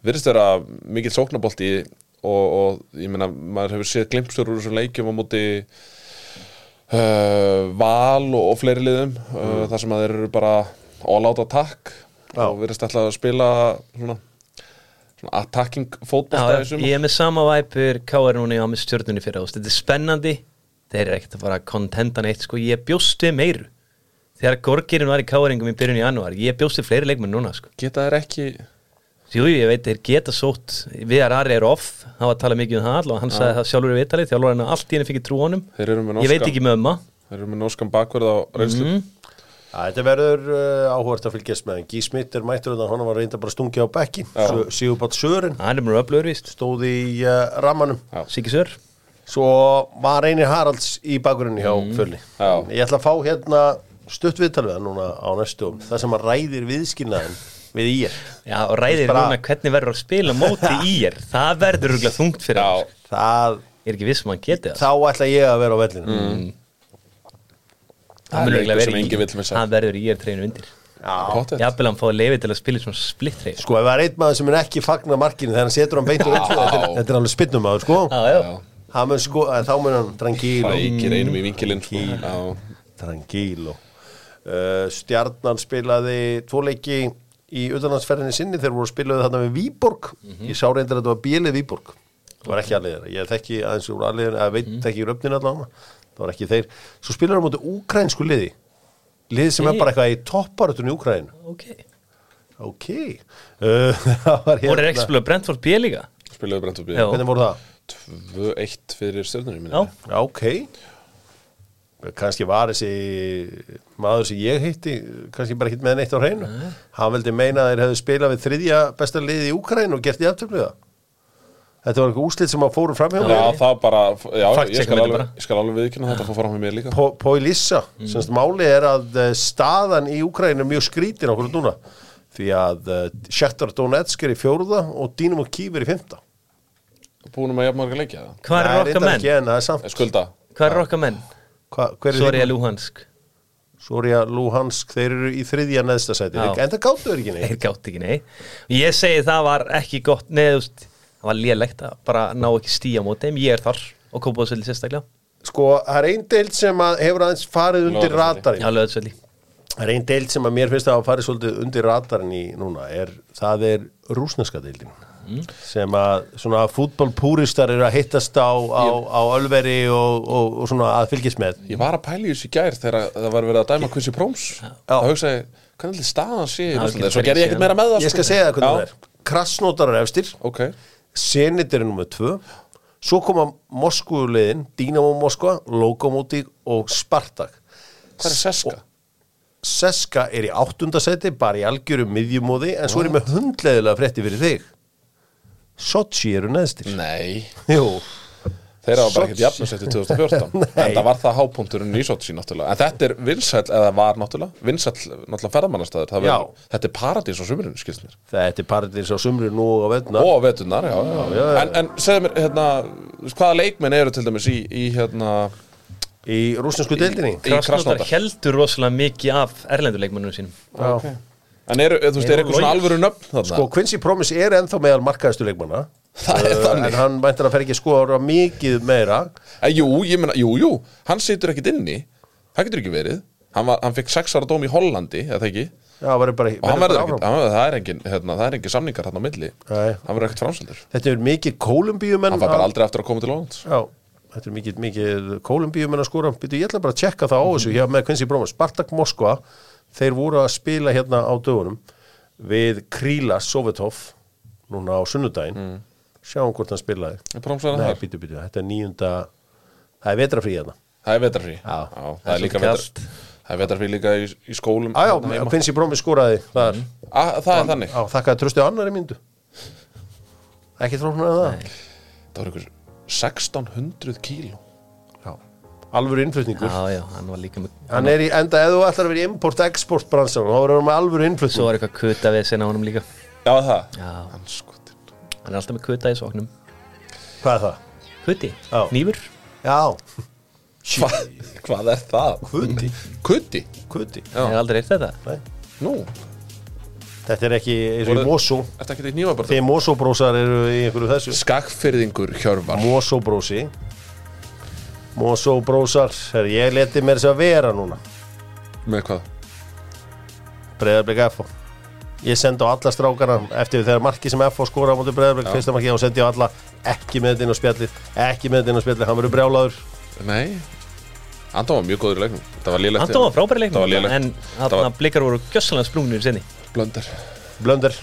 C: virðist vera mikill sóknabolti og, og ég meina, maður hefur séð glimpsur úr þessum leikjum á móti uh, val og, og fleiri liðum uh, þar sem að þeir eru bara all out attack
A: Já.
C: og virðist alltaf að spila svona, svona attacking í sumar.
B: ég er með sama væpur K.R. núna á með stjórnunni fyrir ást Þetta er spennandi Þeir eru ekkert að fara að kontenta neitt sko. Ég bjóst við meiru Þegar Gorgirinn var í K.R.ingum í byrjun í janúar Ég bjóst við fleiri leikmenn núna sko.
C: Geta þeir ekki
B: Jú, ég veit, þeir geta sótt. Viðar Ari er off, hann var að tala mikið um það og hann sagði það sjálfur í vitalið, þjálfur hann allt í henni fikk trú honum.
C: Þeir eru með
B: Ég veit ekki með um
C: Þeir eru með nóskan bakverð á reynslu.
B: Mm.
A: Já, þetta verður uh, áhugast að fylgjast með. En Gí Smitt er mættur þannig að hann var reynda bara stungið á bekkin Sigurbátt Sören.
B: Hann er mjög öflugur víst.
A: Stóð í uh, rammanum.
B: Siki Sör.
A: Svo var Reynir Haralds í bakgrunni hjá Fjölni
C: Já.
A: ég ætla að fá hérna stutt viðtal við hann núna á næstum það sem hann ræðir viðskilnaðin við í
B: Já, og ræðir
A: Bara-
B: núna hvernig verður að spila móti í er Það verður rúglega þungt fyrir
C: Já.
A: það,
B: Ég er ekki viss um að hann geti það?
A: Þá ætla ég að vera á vellinu
B: Það
C: er sem vill missa.
B: Það verður í er treynu undir. Jafnvel hann fáið lefi til að spila svona splitt trey
A: sko ef það er einn maður sem er ekki fagna markinu þegar hann setur hann beint úr öllu þetta, er- þetta er alveg spinnum maður sko.
B: Já, já,
C: Já.
A: Hann mun sko, þá mun hann tranquilo.
C: Fækir einum í vinkilinn sko. Já.
A: Uh, Stjarnan spilaði tvo leiki í utanlandsferðinni sinni. Þegar voru spilaði þarna við Víborg. Ég sá reyndir að þetta var bílið Víborg. Það var ekki þeirra, ég þekki aðeins úr allir eða veit þekki úr öfnin allavega. Það var ekki þeir, svo spilaði hann mútið úkrænsku liði. Lið sem er
B: Hey.
A: bara eitthvað í topparatunni í Úkræn
B: ok.
A: Ok. Uh, það var
B: Voru er ekki spilað Brentford B líka?
C: Spilaðu brent upp í
B: Já.
A: hvernig voru það?
C: 2-1 fyrir
B: Já,
A: ok kannski var þessi maður sem ég hitti kannski bara hitt með neitt á hreinu. Hann veldi meina að þeir hefðu spilað við þriðja besta liði í Úkræn og gert í aftöfluða þetta var eitthvað úslit sem að fóru fram hjá
C: Já,
A: mér.
C: það bara, já, ég skal alveg, ég skal alveg viðkynna þetta að fá fram með mér líka.
A: Po- Poilissa, mm. semst máli er að eh, staðan í Úkræn er mjög skrítin okkur núna. Því að uh, Shakhtar Donetsk er í fjórða og Dynamo Kiev er í fymta
C: Búin með jafnmarga leikja það
B: hvað er okkar menn? Soria Luhansk.
A: Soria Luhansk, þeir eru í þriðja neðsta sæti,
B: Já.
A: en það gáttu er ekki neitt.
B: Þeir gátt ekki, nei Ég segi það var ekki gott veist, það var lélegt að bara ná ekki stíja móti þeim. Ég er þar og kópaðu svolítið sérstaklega.
A: Sko, það er einn deild sem að hefur aðeins farið undir radarinn. Það er einn deild sem að mér finnst að hafa farið svolítið undir radarinn í núna er, það er rúsneska deildin sem að svona fútbolpúristar eru að hittast á, á, á Ölveri og, og, og svona að fylgjast með.
C: Ég var að pæla í þessu í gær þegar það var verið að dæma Quincy Proms Það hugsaði, hvernig allir staðan sé Svo gerði ég ekkert meira með það
A: Ég skal
C: sko.
A: segja það hvernig það er. Krassnótar er efstir,
C: Ok,
A: Zenit er nummið tvö. Svo koma Moskvuliðin Dynamo Moskva, Lokomotiv og Spartak.
C: Hvað er Seska?
A: Seska er í áttundasæti bara í algjörum miðjumóði en svo er ég með hundleðilega frétti fyrir þig Sochi eru neðstir.
C: Nei,
A: Jú,
C: þeirra var bara ekkert jafnasett í 2014 En það var það hápunkturinn í Sochi náttúrulega. En þetta er vinsæll, eða var náttúrulega Vinsæll, náttúrulega ferðamannastæður Þetta er paradís á sumurinn, skilst mér.
A: Þetta er paradís á sumri nú og á veðna
C: Og vetunar, já, já,
A: já, já.
C: En, en segðu mér, hérna, hvaða leikmenn eru til dæmis í, í hérna
A: í rúsnesku deildinni?
C: Krasnodar.
B: heldur rosalega mikið af erlenduleikmannum sínum.
A: Já.
C: En eru, þú veist, er eitthvað svona alvöru nöfn þarna?
A: Sko, Quincy Promise er ennþá meðal markaðistu leikmanna.
C: Það er
A: Uh,
C: þannig.
A: En hann mæntir að fer ekki sko ára mikið meira.
C: Eh, jú, ég meina, jú, jú, hann situr ekkit inni. Það getur ekki verið. Hann, var, hann fikk sex ára dóm í Hollandi, eða ekki?
A: Já, bara,
C: Og hann verður hann, það er engin, hérna, það er engin samningar hann á milli.
A: Nei.
C: Hann verður ekkit framseldur.
A: Þetta er mikið kólumbíumenn
C: Hann fær bara aldrei aftur að koma til Lóðans
A: þetta er mikið, mikið kólumbíumenn að skora. Býtu, ég ætla bara að tjekka það á þessu Hér með Quincy Promise, Spartak Moskva Þeir voru að spila hérna á dögunum Við Kríla Sovetov Núna á sunnudaginn. Sjáum hvort hann spilaði. Nei,
C: það
A: býtu, býtu, þetta er níunda Það er vetrafrí hérna.
C: Það er vetarfrí
A: Já.
C: það er líka
B: kalt.
C: Það er vetarfrí líka í, í skólum.
A: Á,
C: þarna
A: já,
C: heima.
A: Quincy Promise skoraði þar.
C: Ah, Það er þannig.
A: Já, þakkaði tröstu á annari myndu Ekki tróknar að það
C: Það var einhver 1600 kíló.
A: Alvöru innflutningur.
B: Já, já, hann var líka með
A: Hann er í enda, ef þú ætlar að vera í import-export bransan, þá verður hann með alvöru
B: Svo
A: innflutning
B: var eitthvað kuta við sinna á honum líka.
C: Já, það?
B: Já,
C: Hann
B: hann er alltaf með kuta í sóknum
A: Hvað er það?
B: Kuti,
A: Já.
B: nýfur.
A: Já,
C: Hva, Hvað er það?
A: Kuti.
C: Kuti?
A: kuti.
B: Ég hef aldrei eitt þetta.
A: Nei.
C: Nú,
A: Þetta er ekki eins og í Mosó.
C: Ertu ekki í nývabarð?
A: Þegar Mosó-brósar eru í einhverju þessu.
C: Skagfyrðingur Hjörvar
A: Mosó-brósi Mosó-brósar Herri, Ég leti mér þess að vera núna.
C: Með hvað?
A: Breiðarblik FO Ég sendi á alla strákana eftir þegar marki sem FO skora á móti Breiðarblik fyrsta marki og sendi á alla ekki með þetta inn á spjallið ekki með þetta inn á spjallið, hann verður brjálaður.
C: Nei. Anton var mjög góður í leiknum. Það var
B: Anton var frábæri
C: Það var
B: leiknum
C: lélegt.
B: En
C: Það
B: þarna
C: var
B: blikar voru gjössalega sprungnir sinni.
C: Blöndar
A: blöndur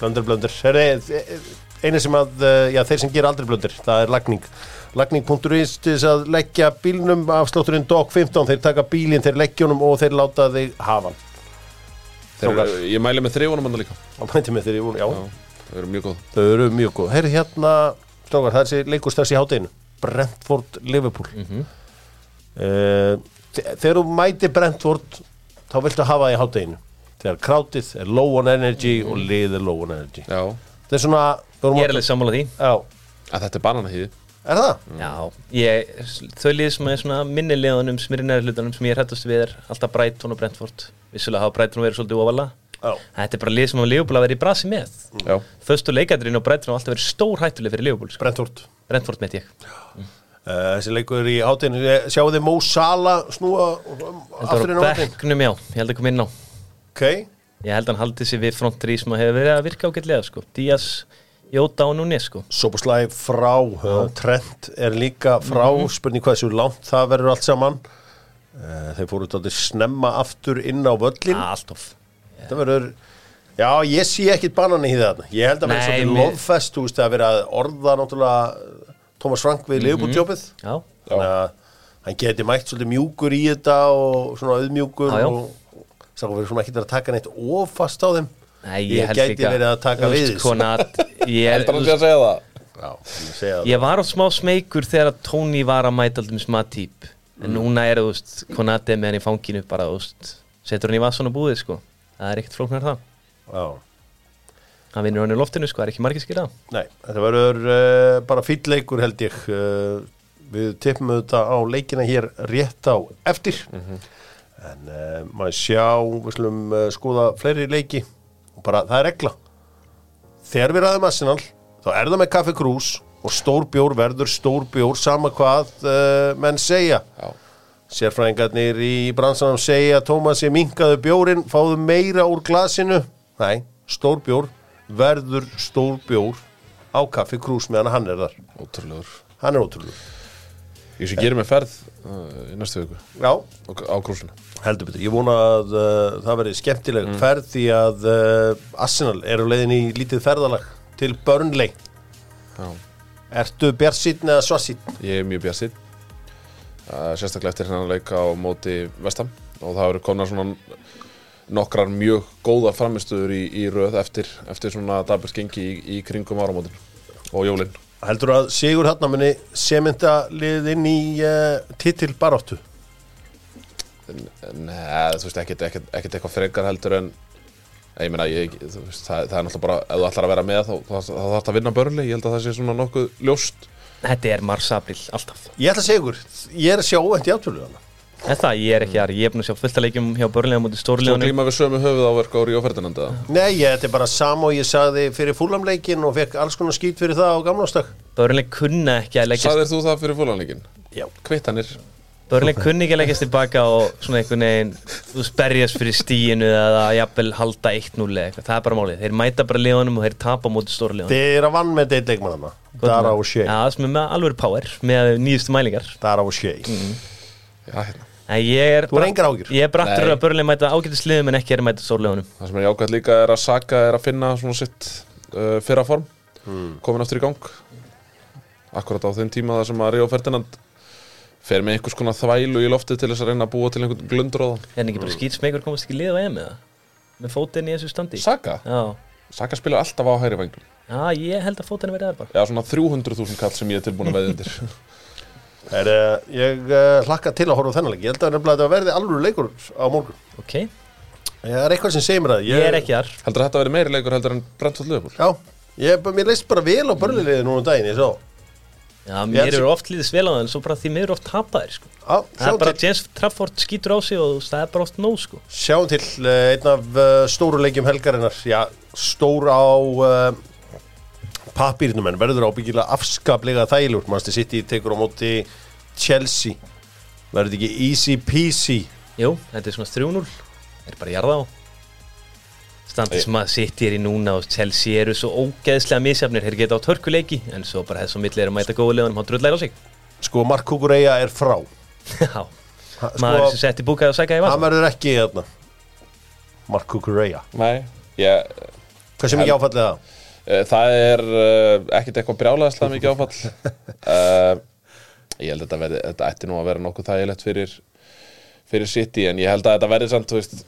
A: blöndur, blöndur Herri, eina sem að, eh, já, þeir sem gera aldrei blöndur það er lagning lagning.is til þess að leggja bílnum afslátturinn DOC 15, þeir taka bílinn, þeir leggja honum og þeir láta þig hafa hann.
C: Þeir, Ég mæli með þrifunum hann líka.
A: Þeir, já,
C: Já, Það eru mjög góð.
A: Þau eru mjög góð. Herri, hérna, strákar, það er leikur strax í hátteginu Brentford, Liverpool mm þe- þegar þú mæti Brentford þá viltu hafa það í hátteginu þegar krátið er low on energy og lið er low on energy.
C: Já,
A: það er svona
B: Ég er alveg sammála því.
A: Já,
C: að þetta er bananahýði
A: er það?
B: Já, ég, þau lið sem er svona minni liðunum sem er í næri hlutunum sem ég er hættast við er alltaf Brighton og Brentford. Vissulega hafa Brighton verið svolítið
A: Já.
B: Þetta er bara lið sem hafa Leopold að vera í brasi með.
C: Já,
B: Föstu leikadurinn og Brighton hafa alltaf verið stór hættuleg fyrir Leopold sko.
A: Brentford.
B: Brentford með ég.
A: Uh, þessi leikur í hátteginu sjáu þið Mo Salah snúa um, aftur inn á
B: Þetta
A: hátteginu
B: var bekknum já, ég held að koma inn á.
A: Ok,
B: Ég held að hann haldi sig við frontri sem hefur verið að virka ágætlega sko. Díaz, Jóta og Núni sko.
A: Soboslæg frá uh, Trent er líka frá spurning hvað þessu langt það verður allt saman uh, þeir fóru þetta snemma aftur inn á völlin
B: ah, Alltof
A: þetta verður já, ég sé ekkit banani í það ég held að verður svolítið
B: mér-
A: loðfest þú veist að vera orða náttúrulega Thomas Frank við mm -hmm.
B: Já,
A: þannig að hann geti mætt svolítið mjúkur í þetta og svona auðmjúkur og sá verður svona ekkit að taka neitt ofast á þeim
B: Nei, ég,
A: ég
B: held
A: gæti
B: líka
A: verið að taka við.
B: Konat, ég,
C: heldur hann sé að segja það?
A: Já, ég segja það.
B: Ég var á smá smeykur þegar að Tony var að mæta alltaf smá típ en
A: Mm.
B: núna er þú veist, Konati með hann í fanginu bara, þú veist, setur hann í vassan og búið sko. það er ekkert flóknar það.
A: Já.
B: Hann vinnur hann í loftinu, sko, það er ekki margir skilja
A: Nei, þetta verður uh, bara fýll leikur held ég. Uh, Við tippum þetta á leikina hér rétt á eftir. En uh, maður sjá, við slum uh, skoða fleiri leiki bara það er regla. Þegar við ræðum Arsenal þá er það með kaffi krús og stór bjór verður stór bjór sama hvað uh, menn segja.
C: Já,
A: Sérfræðingarnir í bransanum segja Tómas ég minkaðu bjórin, fáðu meira úr glasinu. Nei, stór bjór verður stór bjór á kaffi krús meðan hann er þar.
C: Ótrúlegur.
A: Hann er ótrúlega
C: Ég sem gerir mig ferð uh, í næstu viku.
A: Já,
C: á, á krúsinu
A: heldur betur. Ég vona að uh, það verði skemmtileg ferð því að uh, Arsenal er á leiðin í lítið ferðalag til Burnley.
C: Já,
A: Ertu bjarsýtn eða svarsýtn?
C: ég er mjög uh, Sérstaklega eftir hennan leik á móti vestam og það eru komna svona nokkrar mjög góða framistuður í, í röð eftir, eftir svona dabert gengi í, í kringum áramótin og jólin
A: Heldur að Sigur hann muni semynda liðin í uh, titil baráttu?
C: Nei, þú veist, ekkert, ekkert, ekkert eitthvað frekar heldur en ég meina, ég, veist, það, það er náttúrulega bara ef þú ætlar að vera með þá, þá, þá þarf það að vinna börnli ég held að það sé svona nokkuð ljóst.
B: Þetta er mars-april, alltaf.
A: Ég ætla að segja ykkur, ég er að sjá óvænt í átölu hana
B: En það, ég er ekki þar, ég er búin að sjá fullt að leikjum hjá börnlega mútið
C: Svo
B: stórlegunum
C: glíma við sömu höfuð áverka og Ríó Ferdinand eða?
A: Nei, ég, þetta er bara sama og ég sagði fyrir fúlamleikin og fekk alls konar skýt fyrir það á gamlástak
B: Börnlega kunna ekki að leggja
C: Sagðir þú það fyrir fólanleikin?
A: Já.
C: Kvittanir.
B: Börnlega kunni ekki að leggjast tilbaka og svona einhvern veginn þú veist, berjast fyrir stíinu eða jafnvel halda 1-0 eða eitthvað, það er bara málið. Þeir mæta bara liðunum og þeir tapa stóra liðunum
A: Þið er
B: en
A: Þú er engar ágjur
B: ég er brattur að börnlega mæta ágætis liðum en ekki er að mæta stóra liðunum
C: Það sem er jákvæmt líka er að Saka er að finna svona sitt uh, fyrra form. Komin aftur í gang. Akkurat á þeim tíma þar sem að Ríó Ferdinand fer með einhvers konar þvælu í loftið til þess að reyna að búa til einhvern glundróðan
B: er hann ekki bara skýt smegur komast ekki lið á EM eða? Með fótinn í þessu standi?
C: Saka?
B: Já,
C: Saka spilar alltaf á hæri vangum
B: Já ég held að fótinn verið þar bara.
C: Já, svona 300.000 kall sem ég er tilbúin að veða undir
A: er, uh, Ég uh, hlakka til að horfa á þennan leik. Ég held að að þetta verði alveg leikur á morgun.
B: Ok,
A: Það er eitthvað sem segir mér það
B: ég er ekki þar.
C: Heldur að þetta verði meiri leikur heldur en Brentford Liverpool?
A: Já, ég, mér leist bara vel á börnliðið núna um daginn Ég svo
B: Já,
A: Ég
B: mér
A: held-
B: eru oft líðis vel á það en svo bara því mér eru oft tapaðir sko.
A: Já,
B: Það er bara
A: til,
B: James Trafford skýtur á sig og það er bara oft nóg sko.
A: sjáum til uh, einn af uh, stóru leikjum helgarinnar. Já, stór á pappírnum en verður ábyggilega afskaplega þælur Manchester City tekur á móti Chelsea. Verður þetta ekki easy peasy?
B: Jú, þetta er svona 3-0 Er bara jarða á. Standi sem að City er í núna og Chelsea eru svo ógeðslega misjafnir. Þeir geta á törkuleiki En svo bara þess að milli er að mæta góðu leðunum Hann drullæri á sig.
A: Sko, Mark Kukureya er frá.
B: Já,
A: Ha,
B: maður
A: Sko,
B: sem setti búkaði og sækjaði í
A: hann
B: vasa.
A: verður ekki hérna. Mark Kukureya
C: Nei ég,
A: Hversu mikið áfallið það?
C: Eh, Það er uh, ekkert eitthvað brjálæðislega mikið áfall uh, Ég held að þetta, verði, þetta ætti nú að vera nokkuð þægilegt fyrir, fyrir City en ég held að þetta verði samt, þú veist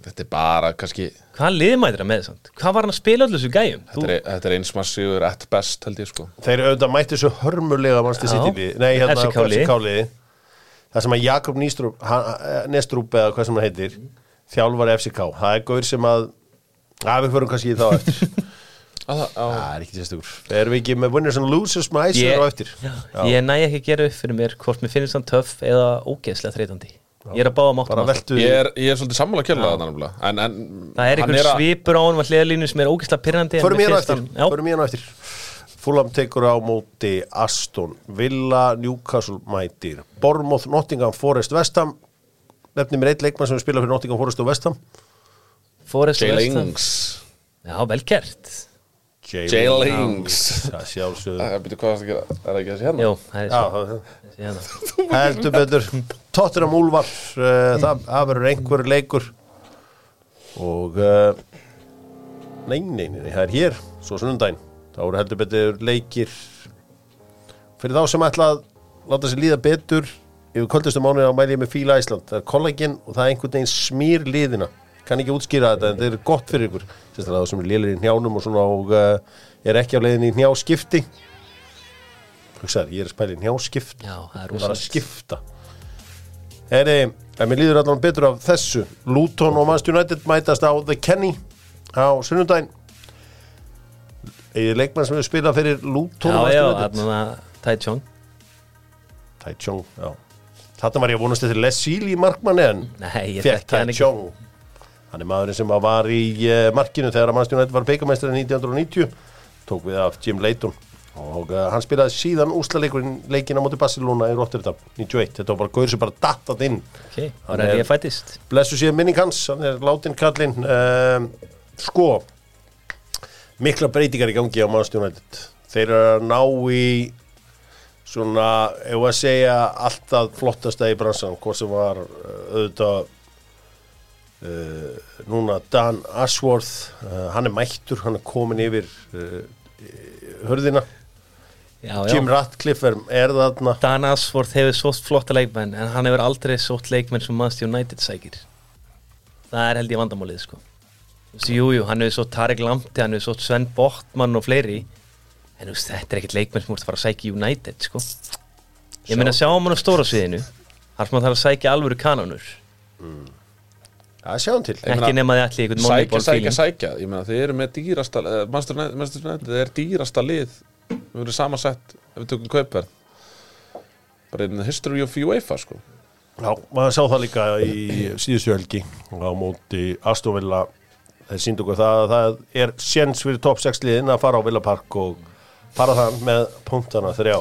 C: Þetta er bara kannski
B: Hvað liðmætir að með þessant? Hvað var hann að spila allir þessu gæjum?
C: Þetta er, þetta er eins massífur at best held ég sko
A: Þeir auðvitað mætti svo hörmulega
B: Já.
A: City Nei, hérna
B: FCK liði.
A: FCK liði það sem að Jakob Nýstrup hann- Nestrup eða hvað sem hann heitir þjálfari FCK, það er gaur sem að að við förum kannski í þá eftir
C: það- á-
A: það er ekki sérstökur erum við ekki með winners and losers með æsir á eftir? Já.
B: Ég næ ekki að gera upp fyrir mér hvort mér finnst hann töff eða ógeðslega þreytandi. Ég er að báða máttum
A: bara
B: alltaf.
A: veltu
C: Ég er, ég er svolítið sammála kjörlega það nefnilega. En, en
B: Það er
C: hann
B: einhver
C: að-
B: svipur á honum að hliðalínu sem er ógeðslega pyrrandi en
A: förum
B: mér
A: ég á
B: finnst
A: eftir
B: hann- Já,
A: á eftir Fulham tekur á móti Aston Villa, Newcastle mætir Bournemouth, Nottingham, Forest, Vestham nefnir mér eitt leikmann sem spila fyrir Nottingham, Forest og Vestham
B: Forrest
C: Jay
B: og West Ham.
C: Lings.
B: Já, vel
C: Lings
A: það
C: Það byrju hvað það að gera, er það ekki þessi hérna?
B: Jú, það er
A: það-
B: Þessi hérna.
A: heldur betur. Tottenham Úlfar uh, það, það verður einhver leikur. Og uh, nei, nei, nei, það er hér svo sunnundaginn, þá eru heldur betur leikir. Fyrir þá sem ætla að láta sér líða betur yfir kvöldustu mánuði á mæli ég með Fíla Ísland. Það er kollaginn og það er einhvern veginn smýr liðina kann ekki útskýra þetta en þetta er gott fyrir ykkur. Sérstaklega þá sem er lélir í njánum og svona og uh, er ekki á leiðin í njáskipti hugsaður, ég er að spæla í njáskipt
B: Já, það er
A: var að skipta. Heri, en mér líður allan betur af þessu. Luton og Manchester United mætast á The Kenny á sunnudaginn. Eða leikmann sem við spila fyrir Luton og
B: Já, já,
A: Manchester United?
B: þarna Tai Chong.
A: Tai Chong, já. Þarna var ég að vonast eftir Lesíli markmanni en
B: Nei, ég
A: fekk
B: þekki
A: Tai
B: hann ekki.
A: Chong Hann er maðurinn sem var í uh, markinu þegar United var beigamæstari 1990 tók við af Jim Leighton. Og uh, hann spilaði síðan úslaleikurinn leikin á móti Barcelona í Rotterdam 91, þetta var bara gaur sem bara dattat inn.
B: Ok,
A: Hann
B: er fættist.
A: Blessu síðan minning hans, hann er látin kallinn um, sko mikla breytingar í gangi á United. Þeir eru að ná í svona, ef að segja alltaf flottasta í bransan hvað sem var uh, auðvitað uh, núna Dan Ashworth uh, hann er mættur, hann er komin yfir uh, hörðina
B: Já,
A: Jim
B: já
A: Ratcliffe er, er þarna.
B: Dan Asford hefur svo flotta leikmenn en hann hefur aldrei sótt leikmenn sem Manchester United sækir. Það er held ég vandamálið sko. Veist, Jú, hann hefur svo Tarek Lampti, hann hefur svo Sven Bottmann og fleiri. En þú veist, þetta er ekkert leikmenn sem úr að fara að sækja United sko. Ég meina sjá. hann á stóra sviðinu. Þar sem hann þarf að sækja alvöru kanonur
A: að sjá hann til.
C: Ég meina,
B: ekki nema þið allir einhvern
C: Sækja, sækja, sækja. Ég meina, þið eru með dýrasta eh, Manchester United- Manchester United er dýrasta lið. Við erum samansett ef við tökum kaupverð. Bara in the history of UEFA sko.
A: Já, maður sá það líka í síðustu helgi á móti Aston Villa. Þeir síndu okkur það að það er sjens fyrir top 6 liðin að fara á Villa Park og fara það með punktana þrjá.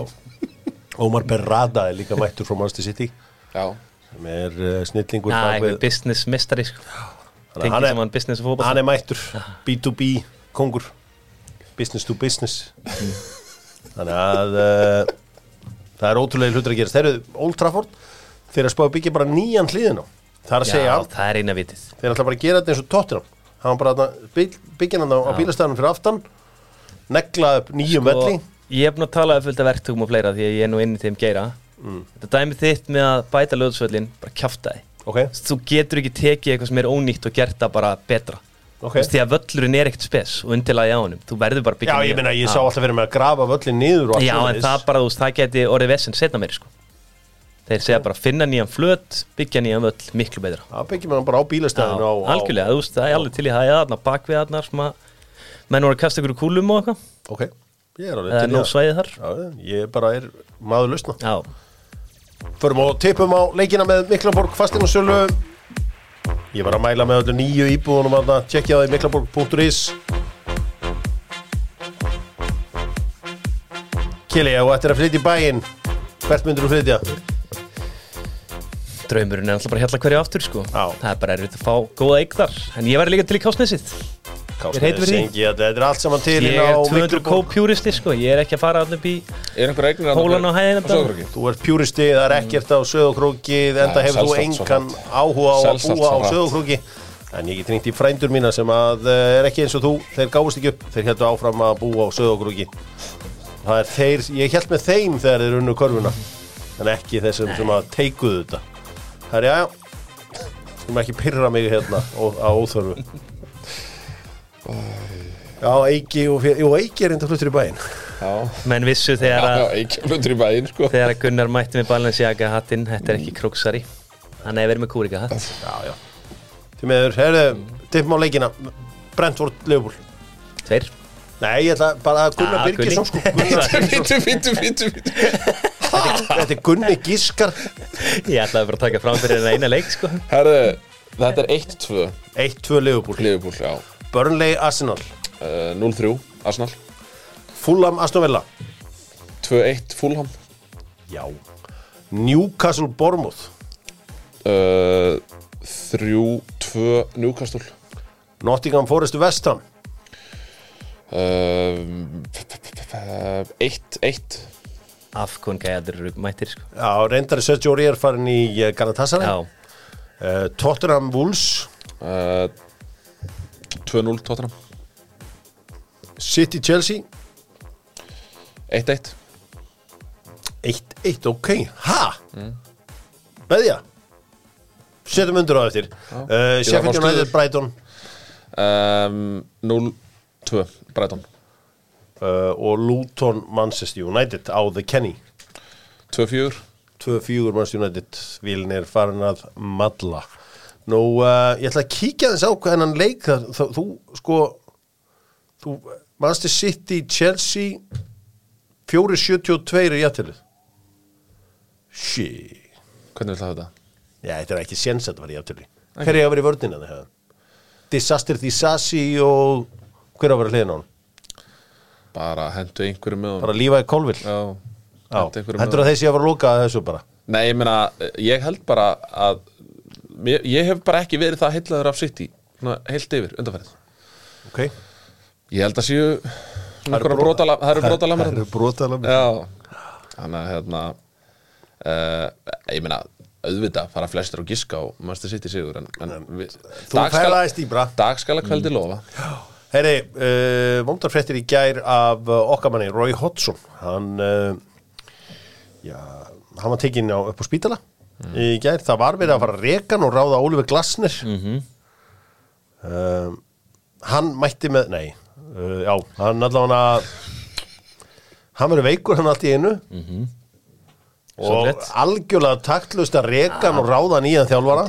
A: Ómar Berrada er líka mættur frá Manchester City.
C: Já,
A: sem er uh, snillingur
B: Já,
A: bak
B: einhver business mistari sko.
A: Þannig að
B: Tengið
A: hann,
B: saman
A: er,
B: business og
A: hann er mættur B2B kongur. Business to business. Þannig að uh, það er ótrúlega hlutur að gerast. Þeir eru Old Trafford þeir eru að spáða byggja bara nýjan hliðin á. Það er að segja
B: Já, það er eina vitið.
A: Þeir ætla bara að gera þetta eins og tóttina hann var bara þarna, bygg, byggja hann á, á bílastæðanum fyrir aftan negla upp nýjum
B: Sko,
A: velli.
B: Ég hef nú talað fullt af verktökum og fleira því að ég er nú inn í þeim geira Þetta dæmið þitt með að bæta löðsvöllin bara kjafta þið
A: ok,
B: Þú getur ekki tekið eitthvað sem er ónýtt og gert það bara betra.
A: Ok.
B: Þú veist því að völlurinn er ekkert spes og undirlagi á honum. Þú verður bara byggja
A: já ég meina ég sá alltaf fyrir mig að grafa völlin niður
B: Já en
A: svoleiðis.
B: það bara þú veist, það geti orðið vesen setna meir sko. Þeir segja bara finna nýjan flöt, byggja nýjan völl, miklu betra.
A: Það byggjum hann bara á bílastæðinu á, á,
B: algjörlega, þú veist, það er alveg til í það þarna bakvið þarna sem að menn voru að kasta ykkur kúlum og eitthvað.
A: Ok, ég er alveg til í
B: nóg
A: það.
B: svæðið þar.
A: Já, ég bara er maður lausna.
B: Já,
A: Förum og tippum á leikina með Miklaborg fasteignarsölu. Ég var að mæla með öllu nýju íbúðunum að tjekkja það í miklaborg.is Kili, ef þú ættir að flytja í bæinn Hvert myndir þú flytja?
B: draumurinn er alltaf bara hérna hverju aftur sko.
A: Já.
B: Það er bara erfitt að fá góða eign þar. En ég væri líka til í kásnesið
A: Kásnes,
B: heitur fyrir því.
A: Sengi, Þetta er allt saman til
B: Ég
A: á
B: er 200
A: Miklaborg.
B: kó-pjúristi sko. Ég er ekki að fara allir upp í
C: er einhver eignir
B: Hólan á hæðina?
C: Söðurkróki?
A: Þú ert pjúristi, það er ekkert á söðokróki enda hefur þú engan áhuga á að búa á söðokróki En ég get ringt í frændur mína sem að eh, er ekki eins og þú, þeir gáfust ekki upp. Þeir heldur áfram að búa á söðokróki Það er þeir, ég held með þeim þegar þeir unnu körfuna en ekki þessum sem að teikuðu þetta. Það er já, já skulum ekki pyrra mig hérna á óþörfu Já, Eiki og fyrir, jú, Eiki er enda fluttur í bæinn.
C: Já,
B: menn vissu þegar
C: já,
B: að
C: ekki flutur í bæinn sko.
B: þegar að Gunnar mætti með Balenciaga hattinn þetta er ekki króksari hann hefur verið með kúrika hatt.
A: Já, já. Því meður, heyrðu, tippum á leikina. Brentford, Leopold
B: tveir.
A: Nei, ég ætla bara að Gunnar
B: Ah,
A: Birgisson sko.
C: Fítu, fítu, fítu
A: Þetta er Gunni Gískar.
B: Ég ætlaði bara að taka fram fyrir eina leik sko.
C: Herðu, þetta er 1-2
A: 1-2 Leopold
C: já
A: Burnley, Arsenal.
C: Uh, 0-3, Arsenal.
A: Fulham, Aston Villa.
C: 2-1, Fulham.
A: Já. Newcastle, Bournemouth.
C: Uh, 3-2, Newcastle.
A: Nottingham Forest, West Ham.
C: Uh, 1-1
B: Afkon gæðir eru mættir sko?
A: Já, reyndari Sergio Aurier farin í uh, Galatasaray.
B: Já,
A: uh, Tottenham Wolves.
C: Uh, 2-0 Tottenham.
A: City Chelsea.
C: 1-1
A: 1-1, ok, ha? Mm. Veðja Setjum undir á eftir. Uh, Sheffield United. Brighton.
C: Um, 0-2 Brighton.
A: Uh, og Luton Manchester United á The Kenny.
C: 2-4
A: 2-4 Manchester United. Vílin er farin að madla Nú, uh, ég ætla að kíkja þess á hvað hennan leik. Það, það, þú, sko þú, Manchester City Chelsea 4-72 er jættilið Shit.
C: Hvernig vil það þetta?
A: Já, þetta er ekki séns að þetta var jættilið Hver er að vera í vördina það? Disaster Disasi og hver á að vera hliðin á hann?
C: Bara hendu einhverju með honum.
A: Bara lífa í kolvill
C: Já, hentu einhverju með
A: heldur að þeir sé að fara að loka þessu bara?
C: Nei, ég meina, ég held bara að mér, ég hef bara ekki verið það heillaður af City svona heilt yfir, undanferð
A: Ok.
C: Ég held að séu það eru brotalamir
A: Það eru brotalamir.
C: Já, þannig að hérna uh, ég meina, auðvitað fara flestir á giska og Master City sigur en, en við,
A: Þú ferðaðist dýbra.
C: Dag skal að kveldi lofa.
A: Heyri, uh, vondar fréttir í gær af uh, okkar manni, Roy Hodgson. Hann uh, já, hann var tekinn á, upp á spítala í gær, það var verið að fara að reka hann og ráða Oliver Glasner. Mm hann mætti með, nei uh, já, hann allavega hann verið veikur hann allt í einu. Og
B: Sorglegt.
A: algjörlega taktlust að reka hann og ráða hann í hann þjálfara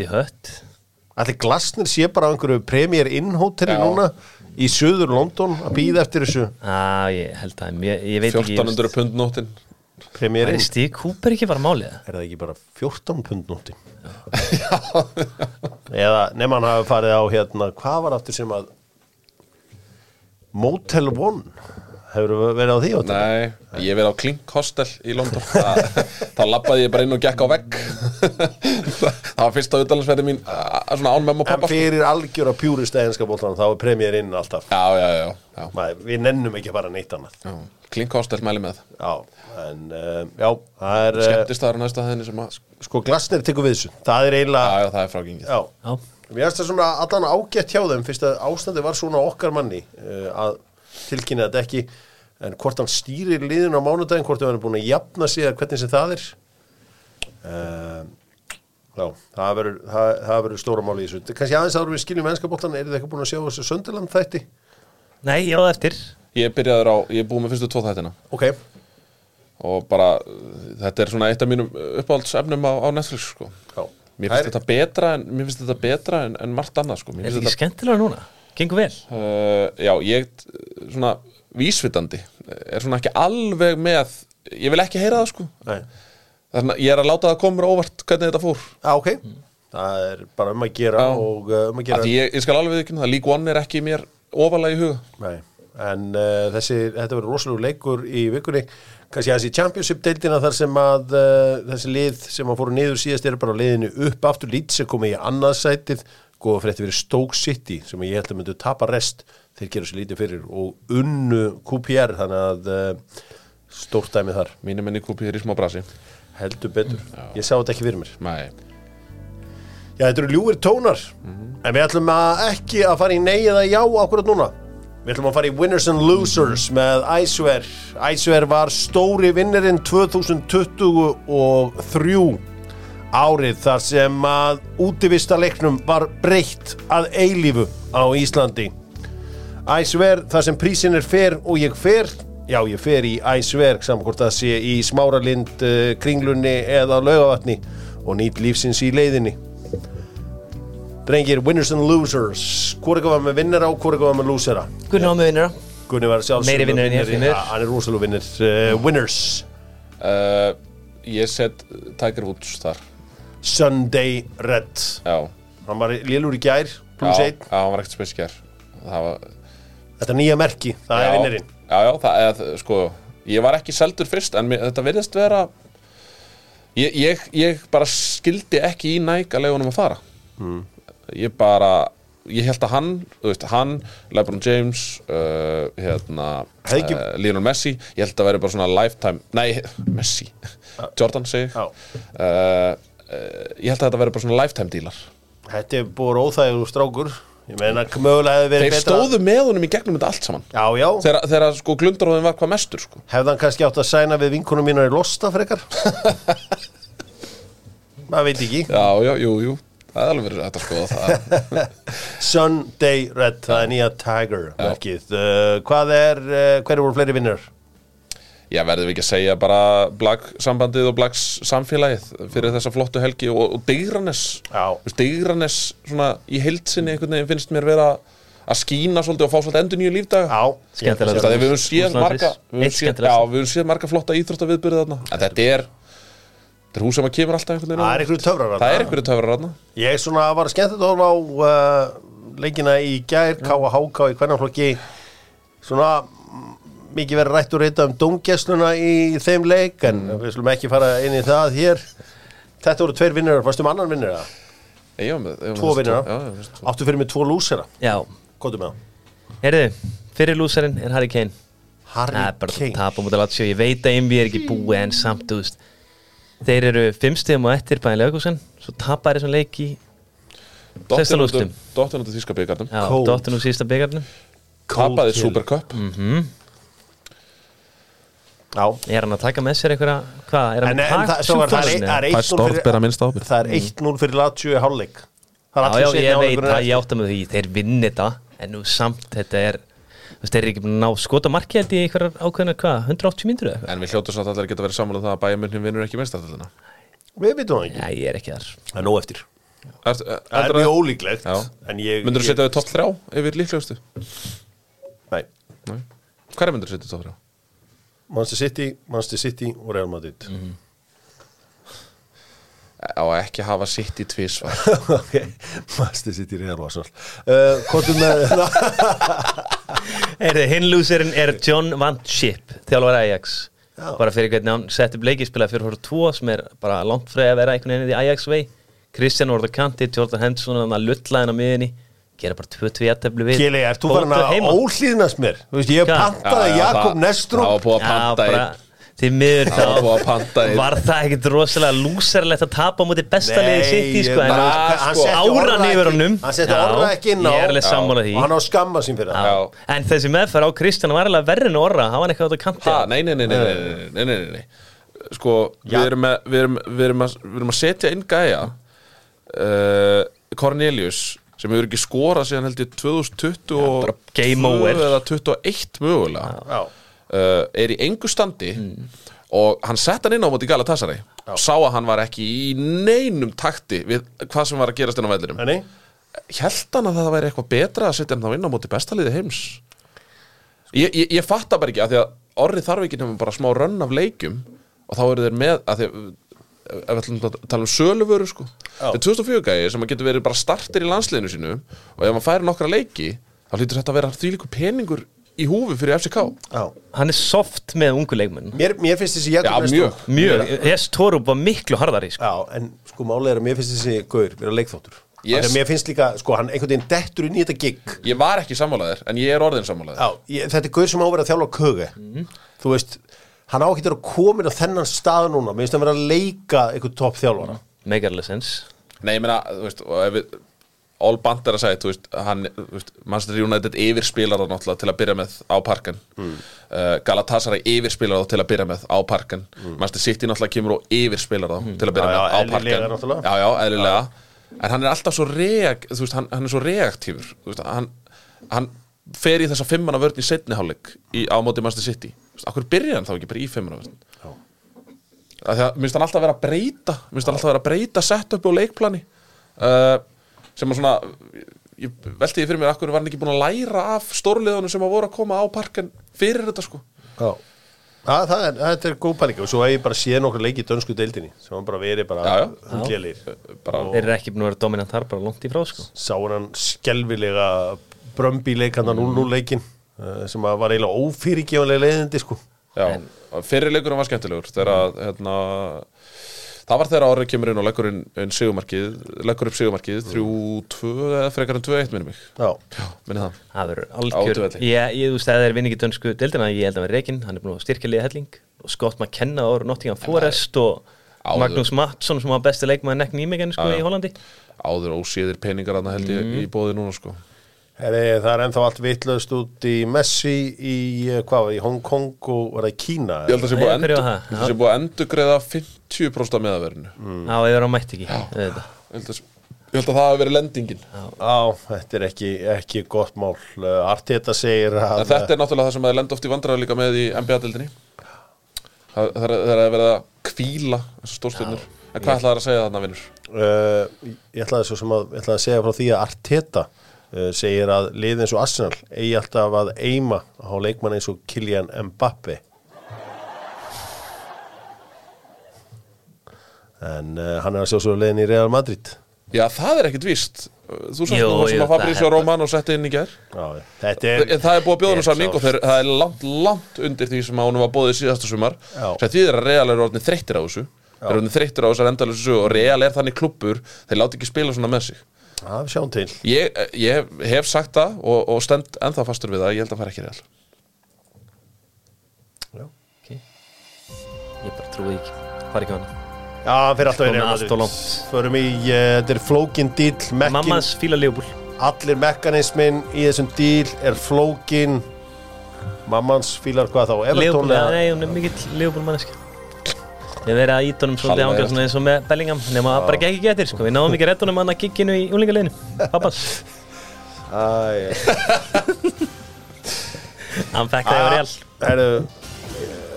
A: Allir glasnir sé bara á einhverju Premier Inn hóteli
C: Já.
A: núna í söður London að býða eftir þessu?
B: Ah, ég held að, ég, ég veit ekki.
C: 1400 pund nóttin
A: Premier
B: Er. Stík Cooper ekki bara málið?
A: Er það ekki bara 14 pund nótti? Eða nema hann hafi farið á hérna, hvað var aftur sem að Motel One hefur verið á því hóteli?
C: Nei, ég verið á Klink Hostel í London. Þa, þá lappaði ég bara inn og gekk á vegg. Það var fyrsta utalansverði mín að svona án memma og
A: En
C: pappa sko.
A: fyrir algjöra pjúrista einska bóltan þá er Premier Inn alltaf.
C: Já, já, já, já,
A: Maður, Við nennum ekki bara neitt annað.
C: Já. Klink Hostel mæli með.
A: Já, en uh, já, það er uh,
C: Skemmtist það er næsta hæðinni sem að
A: sko glasnir tekur við þessu. Það er
C: Já,
A: eiginlega
C: já, það er frágengið.
A: Já,
B: Já,
A: Mér finnst það svona allan ágætt hjá þeim fyrst að ástandi var svona okkar manni uh, að tilkynna þetta ekki en hvort hann stýrir liðin á mánudaginn hvort hann er búin að jafna sig að hvernig sem það er uh, Já, það verður stóra máli í þessu kannski aðeins áður við skiljum ennskapoltan er þið ekki búin að sjá þessu Sönderland þætti?
B: nei, já, það eftir
C: Ég byrjaður á, ég er búið með fyrstu tvo þættina
A: Ok,
C: og bara, þetta er svona eitt af mínum uppáhaldsefnum á, á Netflix sko.
A: já
C: Mér finnst þetta betra en, mér finnst þetta betra en, en margt annað sko.
B: Er
C: finnst
B: þetta ekki skemmtilega núna? Gengur vel?
C: uh, já, ég svona vísvitandi er svona ekki alveg með ég vil ekki heyra það sko.
A: Nei.
C: Þannig að ég er að láta það koma mér á óvart hvernig þetta fór.
A: Já, ok. Það er bara um að gera
C: Já.
A: og uh, um að gera
C: Því ég, ég skal alveg viðkynna það, League One er ekki mér ofalega í huga.
A: Nei, en uh, þessi, þetta verður rosalega leikur í vikunni. Kannski aðeins í Championship-deildina þar sem að uh, þessi lið sem að fóru niður síðast eru bara á liðinu upp aftur. Lít sem komið í annað sætið góða frétti verið Stoke City sem ég held að myndu tapa rest. Þeir gera sér lítið fyrir og unnu QPR þannig að uh, stórt dæmið þar.
C: Mínu menni kúpi er í smá brasi.
A: Heldur betur, ég sá þetta ekki fyrir mér.
C: Nei,
A: Já, þetta eru ljúfir tónar. En við ætlum að ekki að fara í nei eða já ákvörðat núna. Við ætlum að fara í Winners and Losers með Æsver Æsver var stóri vinnirinn 2023 árið þar sem að útivista leiknum var breytt að eilífu á Íslandi. I swear, það sem prísin er fer og ég fer. Já, ég fer í saman hvort það sé í smáralind uh, kringlunni eða laugavatni og nýt lífsins í leiðinni. Drengir, winners and losers. Hvor eitthvað var með vinnera og hvor eitthvað var með losera?
B: Gunni á með vinnara
A: Gunni var sjálfsög
B: Meiri vinur en ég, því miður.
A: Hann er rosalega vinnir uh, Winners.
C: Uh, Ég set Tiger Woods þar
A: Sunday Red.
C: Já,
A: Hann var lélur í gær
C: já,
A: Plus
C: já
A: 1
C: hann var ekkert Það var
A: Þetta nýja merki, það
C: já,
A: er vinnirinn.
C: Já, já, það er, sko Ég var ekki seldur fyrst En mér, þetta virðist vera ég, ég, ég bara skildi ekki í næg að lega honum að fara.
A: Hmm.
C: Ég bara Ég held að hann, veist, hann Lebron James uh, hérna, uh, Lionel Messi Ég held að vera bara svona lifetime Nei, Messi, Jordan segi.
A: Já.
C: uh, Ég held að þetta vera bara svona lifetime dílar
A: Þetta er búið óþægur strákur. Ég meina,
C: Þeir stóðu með honum í gegnum þetta allt saman.
A: Já, já,
C: Þegar, þegar sko glundaróðin var hvað mestur sko.
A: hefði hann kannski átt að sæna við vinkunum mínar í Losta frekar? Maður veit ekki.
C: Já, já, jú, jú. Það er alveg verið skoða það.
A: Sunday Red, það er nýja Tiger uh, Hvað er, uh, hverju voru fleiri vinnur?
C: Já, verðum við ekki að segja bara Black sambandið og Blacks samfélagið fyrir þessa flottu helgi og, og Digranes
A: Já.
C: Digranes svona í heildsinni einhvern veginn finnst mér vera að skína svolítið og fá svolítið endur nýju lífdaga
A: Já,
B: Skemmtilegt.
C: Þegar við höfum séð marga við höfum séð,
B: skemmtilegast.
C: Já, við höfum séð marga flotta íþróttaviðbyrði þarna En þetta er Þetta er hús sem að kemur alltaf einhvern veginn
A: Það er einhverju töfrar
C: Það er einhverju töfrar þarna
A: Ég svona var skemmt að horfa á uh, leikina í gær, K.A.H.K. í hvernaflokki svona mm, mikið verið rætt úr þetta um domgæsluna í þeim leik en við slumum ekki fara inn í það hér. Þetta voru tveir vinnir, varstum annan vinnir það?
C: Já, tvo vinnir
A: áttu fyrir með tvo lúsera?
B: Já,
A: gotum með það.
B: Herðu, fyrir lúserin er Harry Kane.
A: Harry
B: Nei,
A: Kane.
B: tapu, ég veit að einvið er ekki búið en samt úst. þeir eru fimmstegum og ettir bæðin leikúsin, svo tapar þessum leiki
C: sextalústum Dóttin út af sísta byggarnum
A: Dóttin
B: út af sísta byggarnum
C: Tapaði Supercup.
B: Mm -hmm.
A: Já.
B: Er hann að taka með sér einhverja Hvað, er hann
A: En,
B: að
A: það, svo var, það, er, það er 1-0 fyrir,
C: minnst ábyrg
A: það er 1-0 fyrir Lazio í hálfleik. Það er
B: Já, já,
A: allir
B: ég veit að ég átta með því. Þeir vinni þetta En nú samt þetta er Þú veist, þeir eru ekki ná skota marki held í einhverjar ákveðnar, hvað, 180 mínútur eða eitthvað?
C: En við hljóttum samt allir að geta verið sammála um það að bæjarmörnum vinnur ekki minnstættilina
A: Við vitum það ekki,
B: Já, ég er ekki þar.
A: Það er nóg eftir. Það er mjög ólíklegt
C: Já.
A: En ég
C: Myndur þú setja við topp þrjá yfir líklegustu?
A: Nei,
C: Hverja myndur þú setja topp þrjá?
A: Manchester City, Manchester City og Real Madrid.
C: Á ekki hafa í tvísvar
A: Ok, Manchester City Real Arsenal uh, Kvotum með
B: Heyrðu, hinn lúsirinn er John Van Schip þjálfar Ajax.
A: Já.
B: bara fyrir hvernig hann setti upp leikispila fyrir hóru 2 sem er bara langt frá að vera einhvern veginn í Ajax vei Kristján orður kanti, Jordan Henderson hann að lulla henn á miðinni gera bara 2-2 aðteflu við
A: Kili, ert þú farin að ólýðnast mér? Þú veist, ég pantaði Jakob Nestrup
C: Já, búið að panta einn.
B: Því miður þá var það ekkert rosalega lúserlegt að tapa mútið bestaliðið sitt í sko,
A: sko
B: Áran yfir honum.
A: Hann setti orra ekki inn á og hann á skamma sín fyrir það.
B: En þessi meðferð á Kristján var alveg verðin orra, hann var eitthvað átt að
C: kanta Nei, nei, nei, nei Sko, við erum að setja inn gæja eh, Cornelius sem hefur ekki skorað síðan held ég 2020 og
B: bara game over.
C: eða 21 mögulega. Uh, er í engu standi og hann sett hann inn á móti Galatasaray. Sá að hann var ekki í neinum takti við hvað sem var að gerast inn á vellinum.
A: Nei,
C: held hann að það væri eitthvað betra að setja hann þá inn á móti bestaliði heims? Ég, ég, ég fatta bara ekki að því að orrið þarf ekki nefnum bara smá rönn af leikjum og þá eru þeir með að því að ef við ætlum að tala um söluvöru sko. Þetta er 2004 gæði sem að getur verið bara startir í landsliðinu sínu og ef maður færi nokkra leiki þá hlýtur þetta að vera því líku peningur í húfi fyrir FCK
A: já.
B: Hann er soft með ungu leikmenn.
A: Mér, mér finnst þessi
C: Mjög,
B: þess Torup var miklu harðari sko.
A: Já, en sko málið er að mér finnst þessi gaur vera leikþóttur.
C: Yes.
A: Mér finnst líka, sko, hann einhvern veginn dettur inn í þetta gig.
C: Ég var ekki sammálaðir en ég er orðin sammálaðir
A: Já, ég, þetta er gaur sem á að vera að þjálfa kögu Þú veist, hann á ekki að vera komin á þennan stað núna. Mér finnst hann vera að leika einhvern topp þjálfara.
B: Megarlega sens
C: Nei, ég meina, þú veist, og ef við All Band er að segja, þú veist, hann þú veist, Manchester United yfirspilar það náttúrulega til að byrja með á parkan mm. uh, Galatasaray yfirspilar það til að byrja með á parkan mm. Manchester City náttúrulega kemur og yfirspilar það til að byrja
A: Já, já,
C: með á
A: eðlilega
C: parkan
A: náttúrulega.
C: Já, já, eðlilega. En hann er alltaf svo reak, þú veist, hann, hann er svo reaktífur. Þú veist, hann, hann fer í þessa fimmana vörn í setni hálfleik í, á móti Manchester City Akkur byrja hann þá ekki bara í fimmana vörn að því að minnst hann alltaf vera að breyta minnst hann alltaf vera að breyta setup og leikplani. Uh, sem að svona ég velti því fyrir mér akkur var hann ekki búin að læra af stórliðunum sem að voru að koma á parken fyrir þetta sko?
A: Já. Já, það er, þetta er góð pæling. Og svo hef ég bara séð nokkur leik í dönsku deildinni sem hann bara verið bara
C: já.
A: hundlélir
C: bara,
B: Þeir eru ekki búin að vera dominant þar bara langt í frá sko.
A: Sá hann skelvilega brömbi leik hann að 0-0 leikin sem að var eiginlega ófyrirgefanlega leiðindi sko
C: já, fyrir leikurinn var skemmtilegur þegar að hérna, það var þegar árið kemur inn og leggur inn, sigumarkið, leggur upp sigumarkið 3-2 eða frekar en 2-1 minnum mig
A: Já,
C: minni það
B: Það verður algjör. Ég, ég þú veist að þeir vinni ekki dönsku deildina Ég held að vera reikinn, hann er búin að styrkja liða helling og Scott McKenna og Nottingham Forest og
C: Áður.
B: Magnús Mattsson sem var besti leikmaður nekk nýmegin sko
C: Já, já.
B: í Hollandi
C: áður ósíðir peningar að held ég
B: Mhm.
C: í bóði núna sko
A: Heri, það er ennþá allt vitlaust út í Messi í, eh, hvað var, í Hong Kong og var það í Kína
C: ég held að það sé búið að
B: það?
C: endurgreða 50% af meðaverinu.
B: Já, ég verður á mætt ekki auðvitað.
C: ég held að, ég held að það hafi verið lendingin.
A: Já, þetta er ekki, ekki gott mál. Uh, Arteta segir að
C: en þetta er náttúrulega það sem að lenda oft í vandræðu líka með í NBA-dildinni það, það er það er að vera að kvíla þessar stórstjörnur. En hvað ætlaði að segja þarna vinnur?
A: uh, Ég ætlaði svo sem að, ég ætlaði að segja frá því að Arteta segir að lið eins og Arsenal eigi alltaf að eima á leikmann eins og Kylian Mbappe En uh, hann er að sjá svo leiðin í Real Madrid.
C: Já, það er ekkit víst. Þú
B: Jú,
C: nú sem að Fabrizio
B: það er-
C: Romano setti inn í gær.
A: Já, þetta er
C: En það er búið að bjóða
A: er
C: samning og það er langt, langt undir því sem að hún var bóðið síðasta sumar. Því þeir að Real eru orðin þreyttir á þessu. Þeir eru orðin þreyttir á þessar endalösu sögu og Real er þannig klubbur, þeir láti ekki spila svona með sig
A: Já, við sjáum til
C: Ég, ég hef sagt það og, og stend ennþá fastur við það, ég held að það fara ekki Real
B: Ok. Ég bara trúi ekki er ekki hann?
A: Já, hann fyrir alltaf í
B: Komið
A: Real
B: allt of
A: Madrid
B: langt.
A: Förum í, uh, þetta er flókin Mekkin,
B: Mammas fíla Leopold
A: allir mekanismin í þessum díl er flókin Mammans fílar hvað þá? Eða-
B: nei, hún er mikill Leopold manneski Ég verið að íta honum svolítið
C: er
B: svona eins og með Bellingham nema að bara ekki eftir sko. Við náðum ekki rétt honum hann að kikkinu í úlingaleginu Pappans. Hann fekk það yfir real.
A: Herru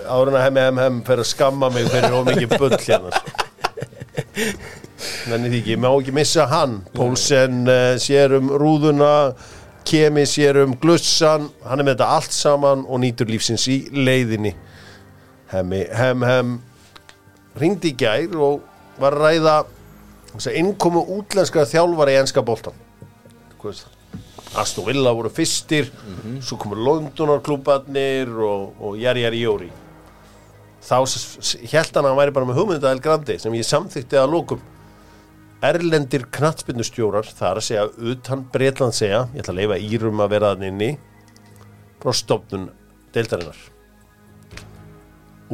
A: Áruna hemmi hem hem fer að skamma mig fyrir ómikið bull hérna sko. Nenni því ekki, ég má ekki missa hann. Pólsen uh, sér um rúðuna Kemi sér um glussan. Hann er með þetta allt saman og nýtur lífsins í leiðinni. Hemmi hem hem Ringdi í gær og var að ræða innkomu útlenska þjálfara í veist það? Aston Villa voru fyrstir svo komur Londonarklúbarnir og, og Jari Jari Jóri. Þá held hann að hann væri bara með hugmynda El Grandi sem ég samþykti að lókum Erlendir knattspinnustjórar það er að segja utan Breitland segja ég ætla að leifa Írum að vera þannig inni frá stofnun deildarinnar.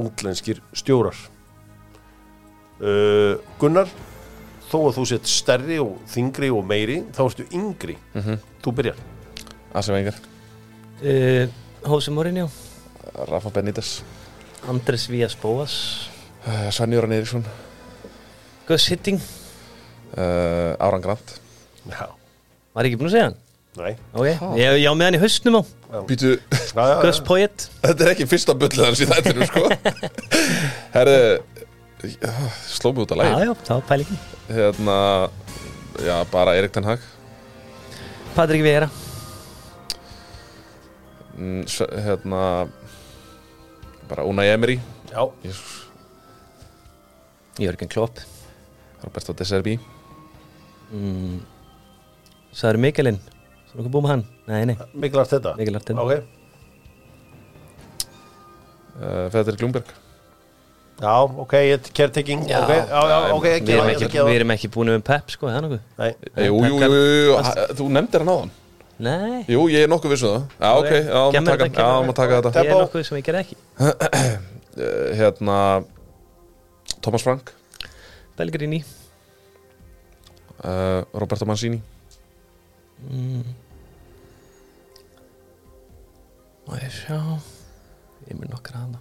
A: Útlenskir stjórar uh, Gunnar þó að þú sett stærri og þingri og meiri þá ertu yngri. Þú byrjar.
C: Asi Vengar,
B: uh, Hósi Mourinho.
C: Rafa Benítez.
B: Andres Vías Bóas.
C: Uh, Svenni Jóran Eiríksson.
B: Gus Hitting
C: uh, Áran Grant.
A: Já,
B: Var ég ekki búin að segja hann?
A: nei.
B: Ok, ég, ég á með hann í haustnum á.
C: Býtu,
B: Gus Poyet
C: þetta er ekki fyrsta bullið hans í þættinu sko. Herðu Sló mig út að
B: já, það var pælingin
C: Hérna Já, bara Erik Ten Hag.
B: Patrik Vera
C: Mm, Hérna Bara Unai Emery.
A: Já,
C: Jesus,
B: Jörgen Klopp.
C: Roberto De Serbi.
B: Mm. Sæður Mikkelin. Svo nokkuð búið með hann? Nei, nei,
A: mikilvægt þetta
B: Mikkel Artin
A: ok,
C: uh, Fedrik Ljungberg
A: já, ok, ég er caretaking
B: Já.
A: ok, já, já, ok,
B: Við erum ekki, við erum ekki búin með Pep, sko, það er nokkuð?
A: Nei,
C: Jú, jú, jú, jú, jú, ha- þú nefndir hann á hann
B: Nei,
C: Jú, ég er nokkuð vissu það. Já, ok, já,
B: Kemur
C: taka,
B: þetta,
C: já,
B: kemur
C: má taka þetta.
B: Ég er nokkuð sem ég gerði ekki.
C: Uh, Hérna Thomas Frank.
B: Belgrini.
C: Uh, Roberto Mancini.
B: Má ég sjá? Ég er með nokkra hana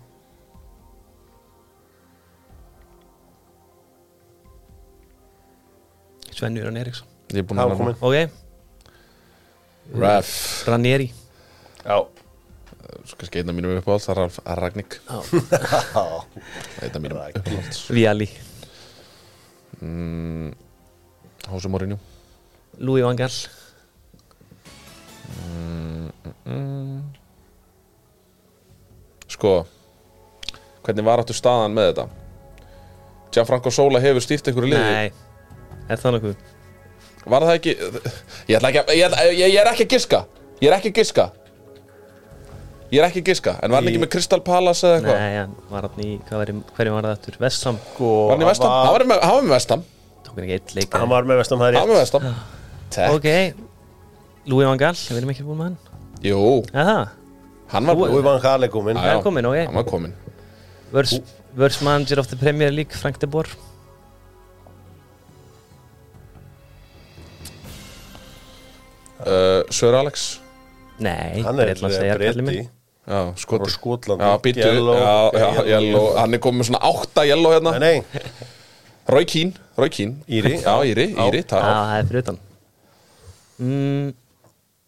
B: Svenni Jörgen Eriksson
C: Ég er búin að
A: komin
B: Ok,
C: Ref.
B: Ranieri.
A: Já,
C: Svo kannski einn af mínum uppáhalds, það er Ralf Ragník
A: já,
C: Einn af mínum uppáhalds.
B: Viali,
C: Hósi Morinju
B: Louis van Gaal.
C: Sko Hvernig var áttu staðan með þetta? Gianfranco Sola hefur stýrt einhverju liði?
B: Nei, er það nokkuð?
C: Var það ekki Ég, ætla ekki, að- ég, ætla- ég, ég er ekki að giska. Ég er ekki að giska. Ég er ekki að giska. En var hann ekki með Crystal Palace eða eitthvað?
B: Nei, hann var hann í, hvað var, hverju var það aftur? Vestham,
A: sko
C: Var hann í Vestam? Hann var með, hann var með Vestam
B: tók hann ekki eitt leik
A: Hann var með vestam það
C: Hann var með Vestam Tek
B: Ok, Louis van Gaal, við erum ekki búin með hann?
C: Jú,
B: Aha,
C: hann var
A: Úi van Halekomin
C: Já, já,
B: Velkomin, ok.
C: Hann var komin
B: Worst, worst manager of the Premier League, Frank de Boer
C: uh, Sir Alex?
B: Nei,
A: Hann er
B: Bretlands segjar kallið
A: breyti
B: minn.
C: Já,
A: Frá
C: skotur
A: Skotland
C: Já, býtu, já, já, yellow. Hann er komið með svona átta yellow hérna.
A: Nei, nei,
C: Rói Kín, Rói Kín
A: Íri.
C: Já, Íri, Íri,
B: Já,
C: takk
B: það er fyrir utan. Mm,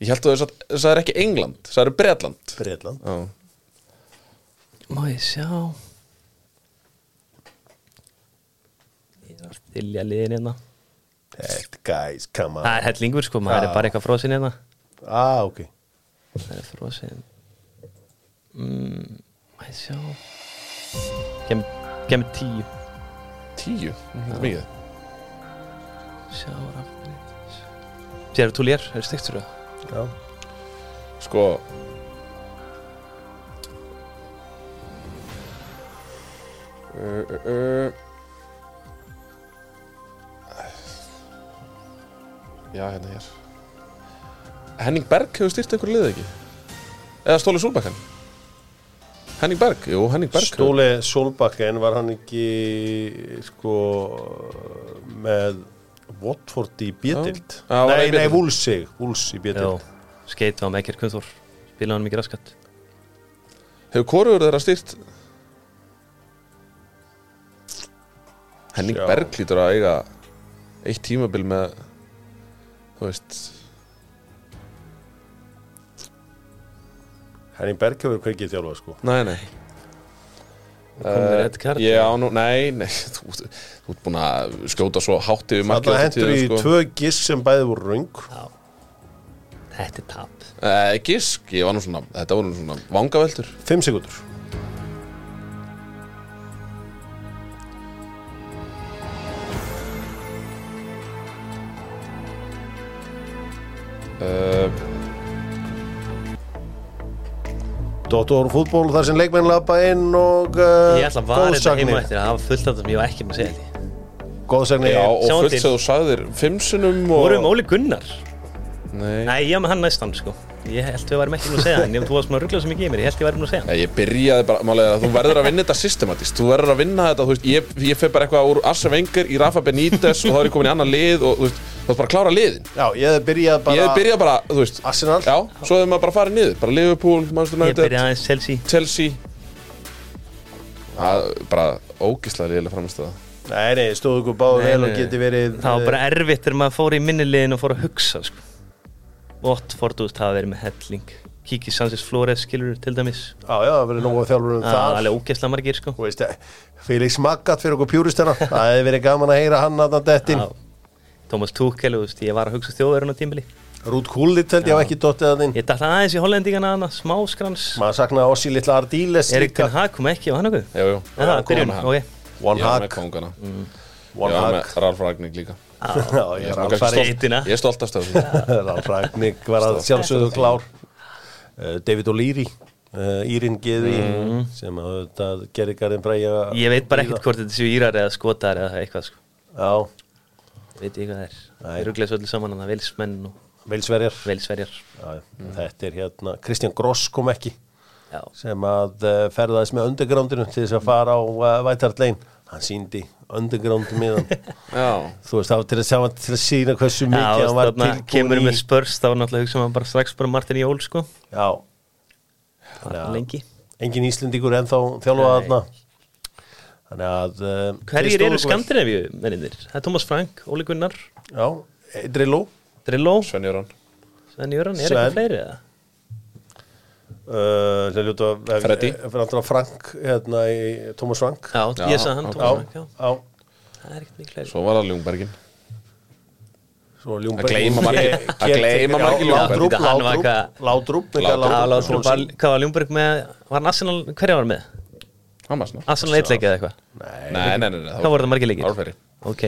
C: Ég held að þess að það er ekki England Það er Bretland.
A: Breitland
C: Já,
B: Má ég sjá? Ég er að stylja liðin hérna
A: That guys, come on.
B: Það er hellingur sko, maður
A: Já.
B: er bara eitthvað frósin hérna.
A: Ah, ok.
B: Það er frósin mm, ég sjá Kem, kem tíu.
C: Tíu, þetta er mikið.
B: Sjá rafnir Sér þú lér, er stygt fyrir það?
A: Já,
C: Sko uh, uh, uh. Já, hérna hér. Henning Berg hefur stýrt einhverju liðið ekki? Eða Stóli Súlbakkan Henning Berg, jú, Henning Berg.
A: Stóli Solbakken var hann ekki sko með Watford í
C: var
A: Nei, nei. Wulsig Wulls í
B: Já,
A: Bjetild
B: skeit var með ekkert kunþór Spilaði hann mikið raskat.
C: Hefur hvorugur þeirra stýrt? Henning. Berg lítur að eiga eitt tímabil með þú veist.
A: Henning Berg hefur hvergi þjálfað sko.
C: Nei, nei.
B: Kart
C: Ég á nú, nei, nei Þú, þú ert búin að skjóta svo hátt yfir markið
A: Þarna
C: á
A: hendur í
C: sko.
A: tvö giss sem bæði voru röng.
B: Þetta er tap.
C: Eh, Gisk, ég var nú svona Þetta voru nú svona vangaveltur.
A: Fimm sekundur
C: uh,
A: Dóttor fútból þar sem leikmenn lappa inn og uh,
B: Ég ætla að vara þetta heima eftir að hafa fullt af það sem ég var ekki með að segja því.
A: Góðsagnir.
C: Já, og fullt sem þú sagðir Fimmsunum og
B: Vorum Óli Gunnar
C: Nei,
B: Nei, ég var með hann næstan sko. Ég held við varum ekki með að segja hann. Ég þú varst svona rugglega sem ég geymir Ég held ég varum með að segja hann.
C: Nei, ég byrjaði bara, málega að þú verður að vinna þetta systematist Þú verður að vinna þetta, þú veist, ég, ég fer bara eitthvað úr Arsene Wenger í Rafa Benítez og þá er ég komin í annan lið og þú veist, þú veist bara að klára liðin.
A: Já, ég hef byrjað bara
C: Ég hef byrjað bara, þú veist,
A: Arsenal.
C: já, svo hefur maður bara farið niður. Bara Liverpool, Manchester
B: Ég
C: United,
B: byrjaði aðeins Chelsea.
C: Chelsea. Það, bara ógislega liðilega framist það
A: Nei, nei, stóðu ykkur báðu vel og geti verið
B: Það var bara erfitt þegar maður fór í minnilegin og fór að hugsa sko Watford, veist, það verið með helling. Kiki Sanchez Flores, skilur til dæmis?
A: Já, já, það verið nógu þjálfur um
B: Það
A: það
B: er alveg ógeðslega margir sko.
A: Þú veist, Felix Magath fyrir okkur pjúristena Það hefði verið gaman að heyra hann að dettin
B: Já. Thomas Tuchel, þú veist, ég var að hugsa þjóðverðun á tímbili
A: Rút Kullit held ég hafa ekki dottið að þinn
B: Ég dætti aðeins í hollendingana hana, smáskrans
A: Maður saknaði Ossi litla Ardiles
B: Erik Ten Hag kom ekki á hann okkur
C: Jú, jú, var með hann.
A: One Hag.
C: Ég var með Ralf Ragník líka
A: ég er
C: er stolt af stöðu
A: Ralf Ragník var að sjálfsögðu klár. Uh, David O'Leary uh, Írin Geði sem að þetta gerði Garðin
B: Mm. Ég veit bara ekkert hvort þetta séu írar eða skotar eða eitthvað sko.
A: Já,
B: Veit ég hvað það er. Það eru gleðs öllu saman að velsmenn og
A: Velsverjar.
B: Velsverjar.
A: Já, Þetta er hérna, Kristján Gross kom ekki.
B: Já,
A: sem að uh, ferðaðist með undergroundinu til þess að fara á uh, Lane hann síndi underground miðan
C: Já,
A: þú veist, það var til að, sjá, til að sína hversu mikið
B: Já
A: hann var tilbúin
B: kemur
A: í
B: með spörs þá var náttúrulega hugsa maður bara strax bara Martin Jól sko.
A: Já,
B: lengi.
A: Engin Íslendingur ennþá þjálfað
B: Nei.
A: þarna. Þannig að uh,
B: Hverjir eru Skandinavíu menninir? Það er Thomas Frank, Óli Gunnar,
A: Já, eh, Drillo.
B: Drillo,
C: Sven Jöran
B: Sven Jöran, er
A: Sven.
B: eitthvað fleiri eða?
A: Uh, sem ljóta
C: Freddy.
A: Náttúrulega Frank, hérna í Thomas Frank.
B: Já,
C: Já,
B: ég sagði hann
C: já.
B: Frank, já.
A: já,
B: Það er ekkert mikið fleiri.
C: Svo var það Ljungbergin
A: svo Ljungberg
C: Að gleyma margir-
B: hann var
A: Látrúb
B: var, hvað var Ljungberg með? Var hann Arsenal, hverja var hann með?
C: Hamas, ná
B: Arsenal. Eitleikið eða eitthvað?
C: Nei, nei, nei, nei
B: Hvað voru það margir
C: voru fleiri
B: Ok,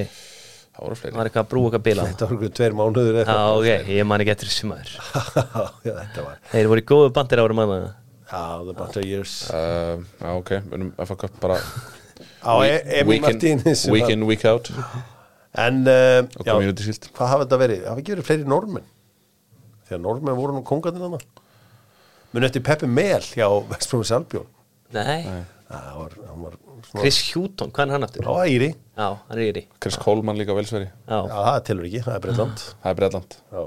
C: Það voru
B: það
C: fleiri.
B: Var eitthvað að brú okkar bila
A: Þetta var okkur tveir mánuður
B: Já, ok, ég man ekki eftir þessu maður.
A: Já, þetta var
B: Þeir voru í góðu bandir árum að það
A: Já, the of years.
C: Uh, Já, ok, við erum FA Cup bara
A: Á Emi
C: week in, week in, week out.
A: En, uh, já, hvað hafa þetta verið? Hafa ekki verið fleiri normenn? Þegar normenn voru nú kongarnir hana Mun eftir Peppi Mel hjá Vestbrómi Salbjörn
B: Nei,
A: Það var, hann var svona
B: Chris Houghton, hvað er hann aftur?
A: Já, Íri.
B: Já, hann er í því
C: Chris Coleman líka velsveri
B: Já,
A: Já, það telur ekki, það er Breitland
C: Það er Breitland
A: Já.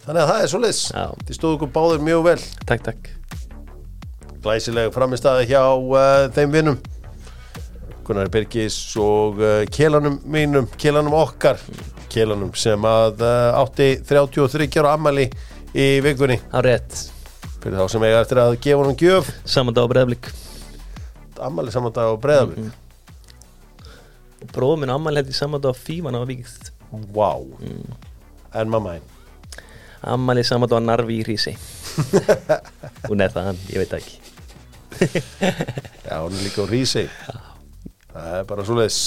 A: Þannig að það er svoleiðis.
B: Já.
A: Þið stóðu ykkur báður mjög vel.
B: Takk, takk.
A: Glæsileg framistæði hjá uh, þeim vinnum Gunnar Birgis og uh, kélanum mínum, kélanum okkar. Kélanum sem að uh, átti 33 ára ammæli í vikunni.
B: Á rétt,
A: fyrir þá sem eiga eftir að gefa honum gjöf.
B: Saman dag á breyðblik
A: ammæli saman dag á breðavík
B: Bróður minn ammæli held í saman dag á fíman á vikið
A: Vá. En mamma einn
B: Ammæli saman dag á narfi í hrísi. Hún er það hann, ég veit ekki.
A: Já, hún er líka á Rísi Það er bara svoleiðis.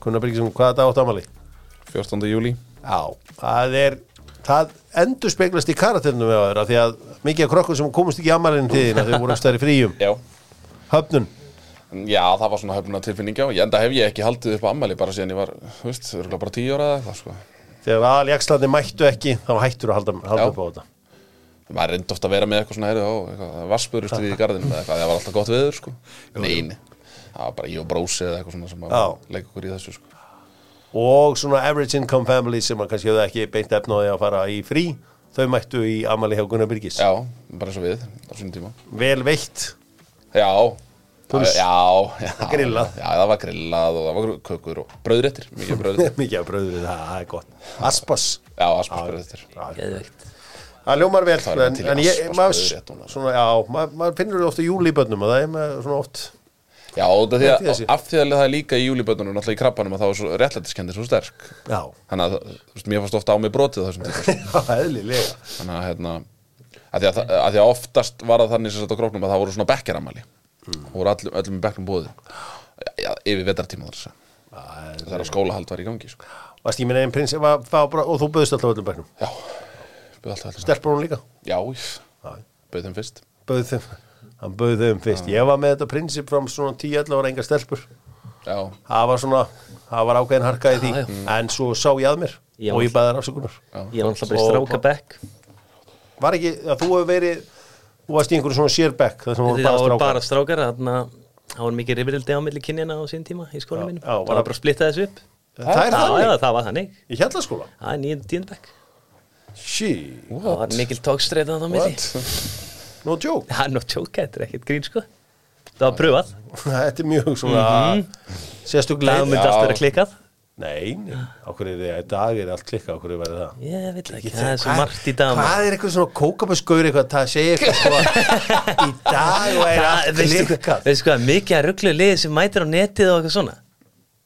A: Gunnar Birgisson, hvað er þetta átt ammæli?
C: 14. júli
A: Já, það er það endur speglast í karaternum við á þeirra því að mikið af krokkur sem komast ekki í þín að þau voru stærri fríum.
C: Já.
A: Höfnun,
C: Já, það var svona höfnuna tilfinninga og enda hef ég ekki haldið upp á ammæli bara síðan ég var, þú veist, örugglega bara tíu ára eða eitthvað, sko.
A: þegar aðaljakslandi mættu ekki þá hættur að halda, halda upp á þetta.
C: Maður reyndi ofta að vera með eitthvað svona, heyrðu, eitthvað, vassbörust við í garðinu eða eitthvað, það var alltaf gott veður, sko. Neini, það var bara ég og brósi eða eitthvað svona sem að leika okkur í þessu, sko.
A: og svona average income family sem kannski hefðu ekki beint efnaði að fara í frí þau mættu í ammæli hjá Gunnar Birgis.
C: Já, bara eins og við, á sínum tíma.
A: vel veitt.
C: Já,
A: Púls.
C: já, já.
A: Grillað.
C: Já, það var grillað og það var kökur og brauðréttir, mikið brauðréttir.
A: mikið af bröður, það er gott. Aspas,
C: Já, aspas brauðréttir.
B: Geðveikt.
A: Það ljómar vel
C: Það
A: en, en ég, maður, svona, já, maður, maður finnur ofta júli í bönnum og það er með svona oft
C: Já, og
A: Þetta er
C: af því að það er líka í júlibötunum náttúrulega í krabbanum að það var svo réttlættiskendir svo sterk.
A: Já,
C: þannig að, þú veist, mér fannst ofta á mig brotið þessum tíma.
A: Eðlilega.
C: Þannig að, hérna að því að, það- að því að oftast var það þannig sem sagt á króknum að það voru svona bekkaramæli mm. og voru öllum, öllum bekknum bóði já, yfir vetartíma þar sem þegar skólahald var í gangi sko.
A: Minn einn prins var, var bara, og þú bauðst alltaf öllum bæknum
C: já, bauð alltaf öllum.
A: Stelpur hún líka?
C: Já, bauð þeim fyrst.
A: Bauð þeim, hann bauð þeim fyrst. Ég var með þetta prinsip frá svona 10-11 ára engar stelpur.
C: Já,
A: Það var svona, það var ákveðin harka í því.
B: Já, já.
A: En svo sá ég að mér
B: Já.
A: Og ég bæði þær afsökunar.
B: Ég var alltaf bara í
A: Og-
B: stráka bekk.
A: Var ekki, að þú hefur verið Þú varst í einhverju svona sérbekk Það sem voru bara strákar.
B: bara strákar Þannig að það var mikið rifrildi á milli kynjana á sín tíma í skóla
A: Já,
B: mínum.
A: já,
B: Það var bara að splitta þessu upp.
A: Það er
B: Já, já,
A: þannig,
B: það var þannig.
A: Í hjallaskóla?
B: Er nýjum tíundbæk
A: She,
B: Það var mikil tókstreita á milli.
A: No joke?
B: Er nú tjóka, þetta er ekkert grín sko. Það var pröfað
A: Þetta er mjög svona Sérstuglega
B: Það myndi
C: Já.
B: allt vera klikkað
A: Nei, okkur er þið, í dag er allt klikka, okkur er verið það
B: Ég veit það ekki, það er svo margt í dag.
A: Hvað er eitthvað svona kókabaskur eitthvað, það segir eitthvað í dag og er
B: Það-
A: allt klikkað
B: Veistu hvað, mikið að rugglu liði sem mætir á netið og eitthvað svona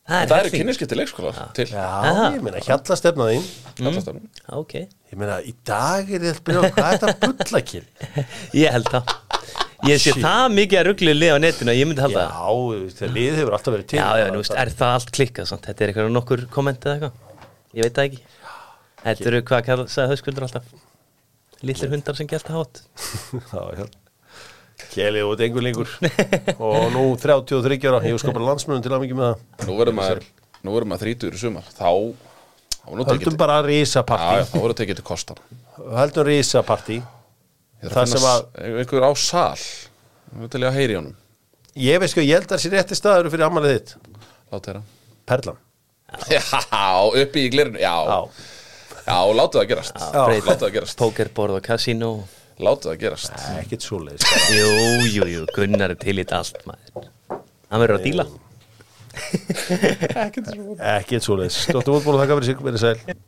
B: Það er
C: það eru
B: helling.
C: kynniskipti leikskólar til
A: Já,
B: Aha.
A: ég meina, hjallastefna þín
C: kallastafnum.
B: Ok,
A: Ég meina, í dag er þetta byrjað, hvað er þetta bullakil?
B: ég held það Ég sé
A: Shit.
B: það mikið að rugglu liði á netinu að ég myndi
A: Já,
B: halda það.
A: þú veist, það lið hefur alltaf verið til.
B: Já, já, nú veist, er það allt klikkað samt? Þetta er eitthvað nokkur komment eða eitthvað? Ég veit það ekki. Þetta eru hvað kall, sagði höfskuldur alltaf. Lillir hundar sem gælt að hát
A: Já, já. Kjelið út engur lengur. Og nú 33 ára, ég sko bara landsmönum til að mikið með það.
C: Nú verður maður nú verður maður þrítur í sumar. Þá þá
A: Höldum bara
C: Já, já,
A: risapartí.
C: þá
A: Það
C: þarf að
A: sem
C: finna einhver á sal til ég að heyri honum.
A: Ég veist sko, ég held að þessi rétti staður fyrir ammælið þitt.
C: Lát þeirra
A: Perlan.
C: Já, uppi í glirinu Já,
A: Já,
C: já, látu það gerast.
B: Breyta.
C: Látu það gerast.
B: Pókerborð og kasínó
C: Látu það gerast.
A: Ekkert svoleiðis.
B: Jú, jú, jú, Gunnar er til í þetta allt maður. Hann verður að díla.
A: Ekkert svoleiðis. Stóttum útból að þakka fyrir sig, verið sæl